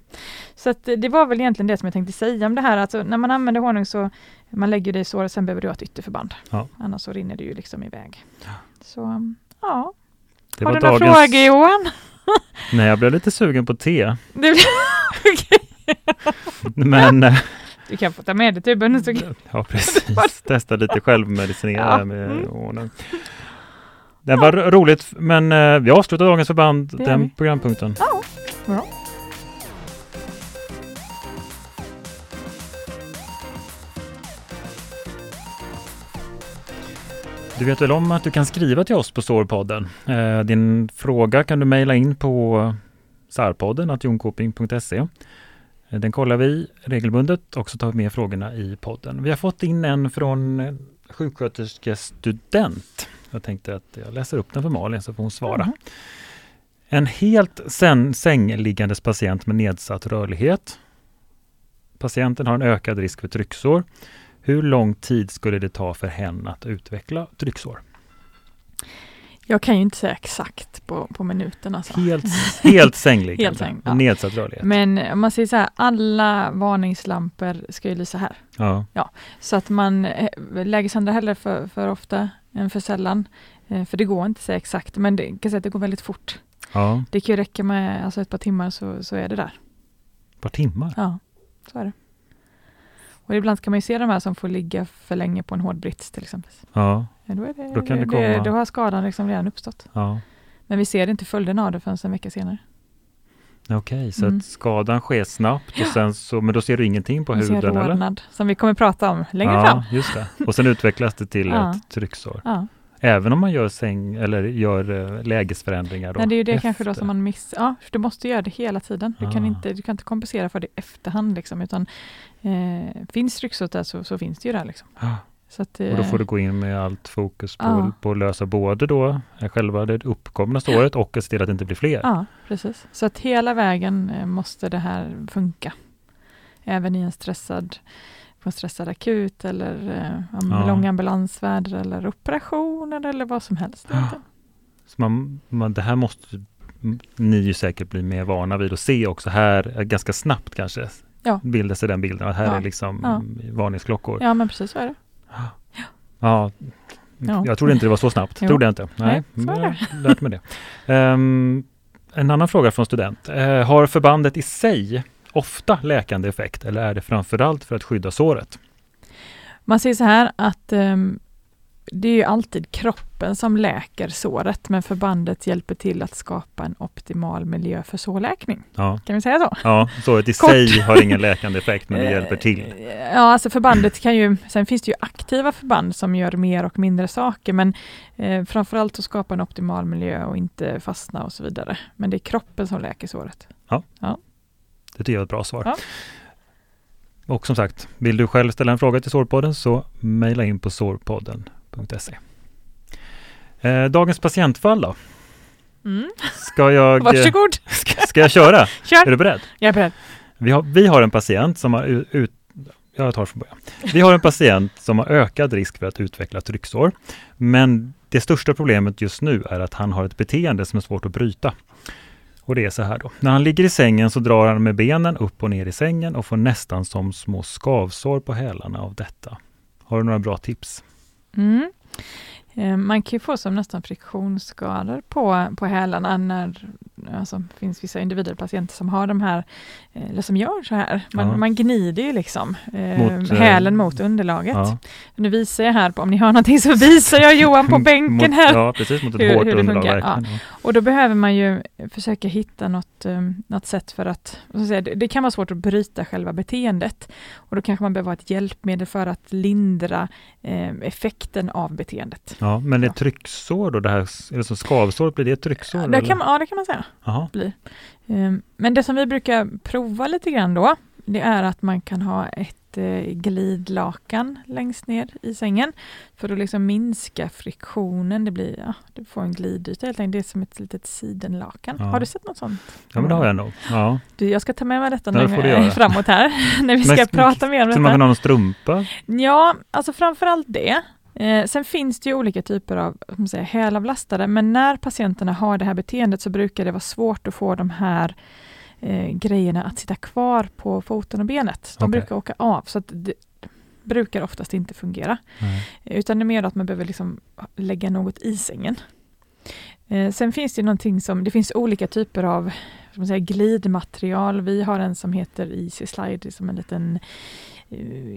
Speaker 2: så att det var väl egentligen det som jag tänkte säga om det här. Alltså, när man använder honung så man lägger det i såret, sen behöver du ha ett ytterförband.
Speaker 1: Ja.
Speaker 2: Annars så rinner det ju liksom iväg. Så ja,
Speaker 1: Det
Speaker 2: har du några
Speaker 1: dagens...
Speaker 2: frågor Johan?
Speaker 1: Nej, jag blev lite sugen på te.
Speaker 2: Du.
Speaker 1: Men, eh,
Speaker 2: du kan få ta med dig tuben.
Speaker 1: Ja precis, testa lite självmedicinera
Speaker 2: Ja.
Speaker 1: med
Speaker 2: Mm.
Speaker 1: honung. Det var ro- roligt, men eh, vi avslutar dagens förband,
Speaker 2: Det
Speaker 1: den programpunkten.
Speaker 2: ja, bra.
Speaker 1: Du vet väl om att du kan skriva till oss på Sårpodden? Eh, din fråga kan du mejla in på sarpodden, jonkoping.se. Eh, Den kollar vi regelbundet och så tar vi med frågorna i podden. Vi har fått in en från sjuksköterskestudent. Jag tänkte att jag läser upp den för Malin så får hon svara.
Speaker 2: Mhm.
Speaker 1: En helt sängliggandes patient med nedsatt rörlighet. Patienten har en ökad risk för trycksår. Hur lång tid skulle det ta för henne att utveckla trycksår?
Speaker 2: Jag kan ju inte säga exakt på, på minuten. Alltså.
Speaker 1: Helt, helt sängliggande
Speaker 2: Helt säng, ja.
Speaker 1: nedsatt rörlighet.
Speaker 2: Men om man säger så här, alla varningslampor ska ju lysa här.
Speaker 1: Ja,
Speaker 2: Så att man eh, lägesandrar hellre för, för ofta än för sällan. Eh, För det går inte att säga exakt, men det, kan säga att det går väldigt fort.
Speaker 1: ja,
Speaker 2: Det kan ju räcka med alltså ett par timmar så, så är det där.
Speaker 1: ett par timmar.
Speaker 2: Ja, så är det. Och ibland kan man ju se de här som får ligga för länge på en hård brits till exempel.
Speaker 1: Ja,
Speaker 2: Ja, då, är det,
Speaker 1: Då kan det komma-
Speaker 2: då har skadan liksom redan uppstått.
Speaker 1: ja.
Speaker 2: Men vi ser inte följden av det förrän en vecka senare.
Speaker 1: Okej, så
Speaker 2: Mm.
Speaker 1: att skadan sker snabbt och sen så, men då ser du ingenting på
Speaker 2: ser
Speaker 1: huden eller?
Speaker 2: rodnad, som vi kommer prata om längre
Speaker 1: ja,
Speaker 2: fram.
Speaker 1: just det. Och sen utvecklas det till
Speaker 2: Ja.
Speaker 1: ett trycksår.
Speaker 2: Ja.
Speaker 1: Även om man gör säng eller gör eh, lägesförändringar då?
Speaker 2: Nej, det är ju det kanske då
Speaker 1: efter.
Speaker 2: som man missar. Ja, du måste göra det hela tiden. Du, kan
Speaker 1: Ah.
Speaker 2: inte, du kan inte kompensera för det i efterhand. Liksom, utan, eh, finns trycksåret där så, så finns det ju där. Liksom.
Speaker 1: Ja.
Speaker 2: Att,
Speaker 1: Och då får du gå in med allt fokus på,
Speaker 2: Ja.
Speaker 1: på att lösa både då eh, själva det uppkomna såret och att se till att det inte blir fler.
Speaker 2: Ja, precis. Så att hela vägen eh, måste det här funka. Även i en stressad, på en stressad akut eller om
Speaker 1: Ja.
Speaker 2: lång ambulansfärd eller operationer eller vad som helst.
Speaker 1: Ja. Så man, man, det här måste ni ju säkert bli mer vana vid att se också här, ganska snabbt kanske.
Speaker 2: Ja.
Speaker 1: Bilda sig den bilden att här
Speaker 2: Ja.
Speaker 1: är liksom
Speaker 2: Ja.
Speaker 1: varningsklockor.
Speaker 2: Ja, men precis så är det.
Speaker 1: Ja.
Speaker 2: Ja.
Speaker 1: Jag trodde inte det var så snabbt.
Speaker 2: Jo.
Speaker 1: Trodde jag inte. Nej,
Speaker 2: Nej, så är
Speaker 1: har lärt mig det. Ehm, en annan fråga från student. Eh, har förbandet i sig ofta läkande effekt eller är det framförallt för att skydda såret?
Speaker 2: Man säger så här att ehm, det är ju alltid kroppen som läker såret, men förbandet hjälper till att skapa en optimal miljö för sårläkning.
Speaker 1: Ja,
Speaker 2: Kan vi säga så?
Speaker 1: ja såret i
Speaker 2: Kort.
Speaker 1: sig har ingen läkande effekt men det hjälper till.
Speaker 2: Eh, Ja, alltså förbandet kan ju, sen finns det ju aktiva förband som gör mer och mindre saker, men eh, framförallt att skapa en optimal miljö och inte fastna och så vidare. Men det är kroppen som läker såret.
Speaker 1: Det tycker jag är ett bra svar.
Speaker 2: Ja.
Speaker 1: Och som sagt, vill du själv ställa en fråga till Sårpodden så mejla in på sårpodden.se. Eh, dagens patientfall då?
Speaker 2: Mm.
Speaker 1: Ska jag,
Speaker 2: Varsågod!
Speaker 1: ska, ska jag köra? Är
Speaker 2: Kör!
Speaker 1: du beredd?
Speaker 2: Jag är beredd.
Speaker 1: Vi har, vi har en patient som har ut jag tar från början. Vi har en patient som har ökad risk för att utveckla trycksår. Men det största problemet just nu är att han har ett beteende som är svårt att bryta. Och det är så här då. När han ligger i sängen så drar han med benen upp och ner i sängen och får nästan som små skavsår på hälarna av detta. Har du några bra tips?
Speaker 2: Mm. Eh, Man kan ju få som nästan friktionsskador på, på hälarna när alltså, det finns vissa individer, patienter som har de här, eh, eller som gör så här. Man,
Speaker 1: Ja.
Speaker 2: man gnider ju liksom eh,
Speaker 1: Mot, eh,
Speaker 2: hälen mot underlaget.
Speaker 1: Ja.
Speaker 2: Nu visar jag här, på, om ni hör någonting så visar jag Johan på bänken
Speaker 1: mot,
Speaker 2: här.
Speaker 1: Ja, precis mot ett
Speaker 2: Hur-
Speaker 1: hårt
Speaker 2: hur
Speaker 1: underlag. Ja.
Speaker 2: Och då behöver man ju försöka hitta något, något sätt för att, jag säga, det, det kan vara svårt att bryta själva beteendet. Och då kanske man behöver ha ett hjälpmedel för att lindra eh, effekten av beteendet.
Speaker 1: Ja, men det är
Speaker 2: Ja.
Speaker 1: trycksår då, det här, är det som skavsår, blir det ett trycksår?
Speaker 2: Det
Speaker 1: eller?
Speaker 2: kan, man- ja, det kan man säga.
Speaker 1: Jaha.
Speaker 2: Eh, Men det som vi brukar prova lite grann då, det är att man kan ha ett eh, glidlakan längst ner i sängen för att liksom minska friktionen. Det blir, ja, du får en glidyta helt enkelt. Det är som ett litet sidenlakan.
Speaker 1: Ja.
Speaker 2: Har du sett något sånt?
Speaker 1: Ja, men det har jag nog. Ja.
Speaker 2: Du, jag ska ta med mig detta
Speaker 1: Ja, det du
Speaker 2: nu
Speaker 1: göra.
Speaker 2: framåt här, när vi ska
Speaker 1: Men-
Speaker 2: prata mer om
Speaker 1: Så man kan
Speaker 2: detta.
Speaker 1: ha en strumpa?
Speaker 2: Ja, alltså framförallt det. Eh, sen finns det ju olika typer av vad man säger, hälavlastare, men när patienterna har det här beteendet så brukar det vara svårt att få de här eh, grejerna att sitta kvar på foten och benet. De
Speaker 1: Okej.
Speaker 2: brukar åka av, så det brukar oftast inte fungera.
Speaker 1: Nej.
Speaker 2: Utan det är mer att man behöver liksom lägga något i sängen. Eh, sen finns det någonting som, det finns olika typer av man säga, glidmaterial. Vi har en som heter Easy Slide, som en liten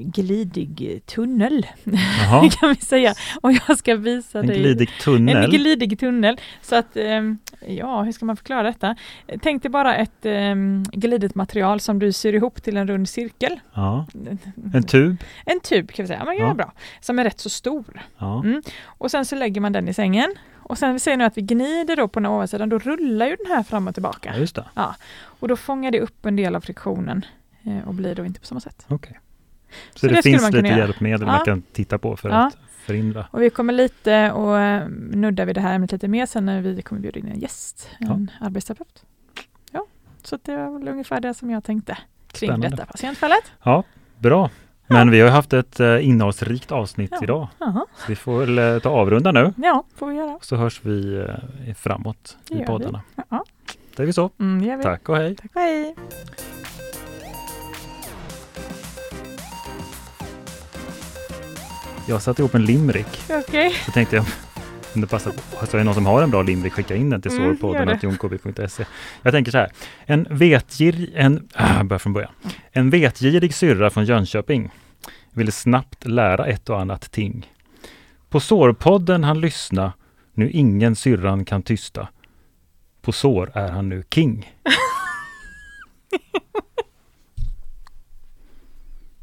Speaker 2: glidig tunnel, kan vi säga. Och jag ska visa
Speaker 1: en
Speaker 2: dig
Speaker 1: glidig
Speaker 2: en
Speaker 1: tunnel.
Speaker 2: glidig tunnel. Så att, ehm, ja, hur ska man förklara detta? Tänk dig bara ett um, glidigt material som du syr ihop till en rund cirkel.
Speaker 1: Ja, en tub.
Speaker 2: En tub kan vi säga, men
Speaker 1: Ja.
Speaker 2: ja. bra. Som är rätt så stor.
Speaker 1: Ja.
Speaker 2: Mm. Och sen så lägger man den i sängen. Och sen vi ser nu att vi gnider då på den ovansidan, då rullar ju den här fram och tillbaka.
Speaker 1: ja, just det.
Speaker 2: Och då fångar det upp en del av friktionen eh, och blir då inte på samma sätt.
Speaker 1: Okej. Så,
Speaker 2: Så
Speaker 1: det,
Speaker 2: det
Speaker 1: finns lite hjälpmedel
Speaker 2: Ja.
Speaker 1: man kan titta på för
Speaker 2: Ja.
Speaker 1: att förhindra.
Speaker 2: Och vi kommer lite och eh, nudda vid det här ämnet lite mer sen när vi kommer bjuda in en gäst, en arbetsterapeut. Ja, så det var väl ungefär det som jag tänkte kring
Speaker 1: Spännande.
Speaker 2: detta patientfallet.
Speaker 1: Bra. Men vi har haft ett eh, innehållsrikt avsnitt
Speaker 2: Ja.
Speaker 1: idag.
Speaker 2: Jaha.
Speaker 1: Så vi får väl eh, ta avrunda nu.
Speaker 2: Ja, får vi göra.
Speaker 1: Så hörs vi framåt i poddarna.
Speaker 2: Ja.
Speaker 1: Det är vi så.
Speaker 2: Mm, det vi.
Speaker 1: Tack och hej.
Speaker 2: Tack och hej.
Speaker 1: Jag satte ihop en limerick.
Speaker 2: Okej.
Speaker 1: Så tänkte jag om det passar på. Alltså är det någon som har en bra limerick, skicka in den till
Speaker 2: Mm, gör
Speaker 1: sårpodden
Speaker 2: det.
Speaker 1: att jonkb.se. Jag tänker så här. En vetgir... En, börjar från början. En vetgirig syrra från Jönköping ville snabbt lära ett och annat ting. På sårpodden han lyssna, nu ingen syrran kan tysta. På sår är han nu king.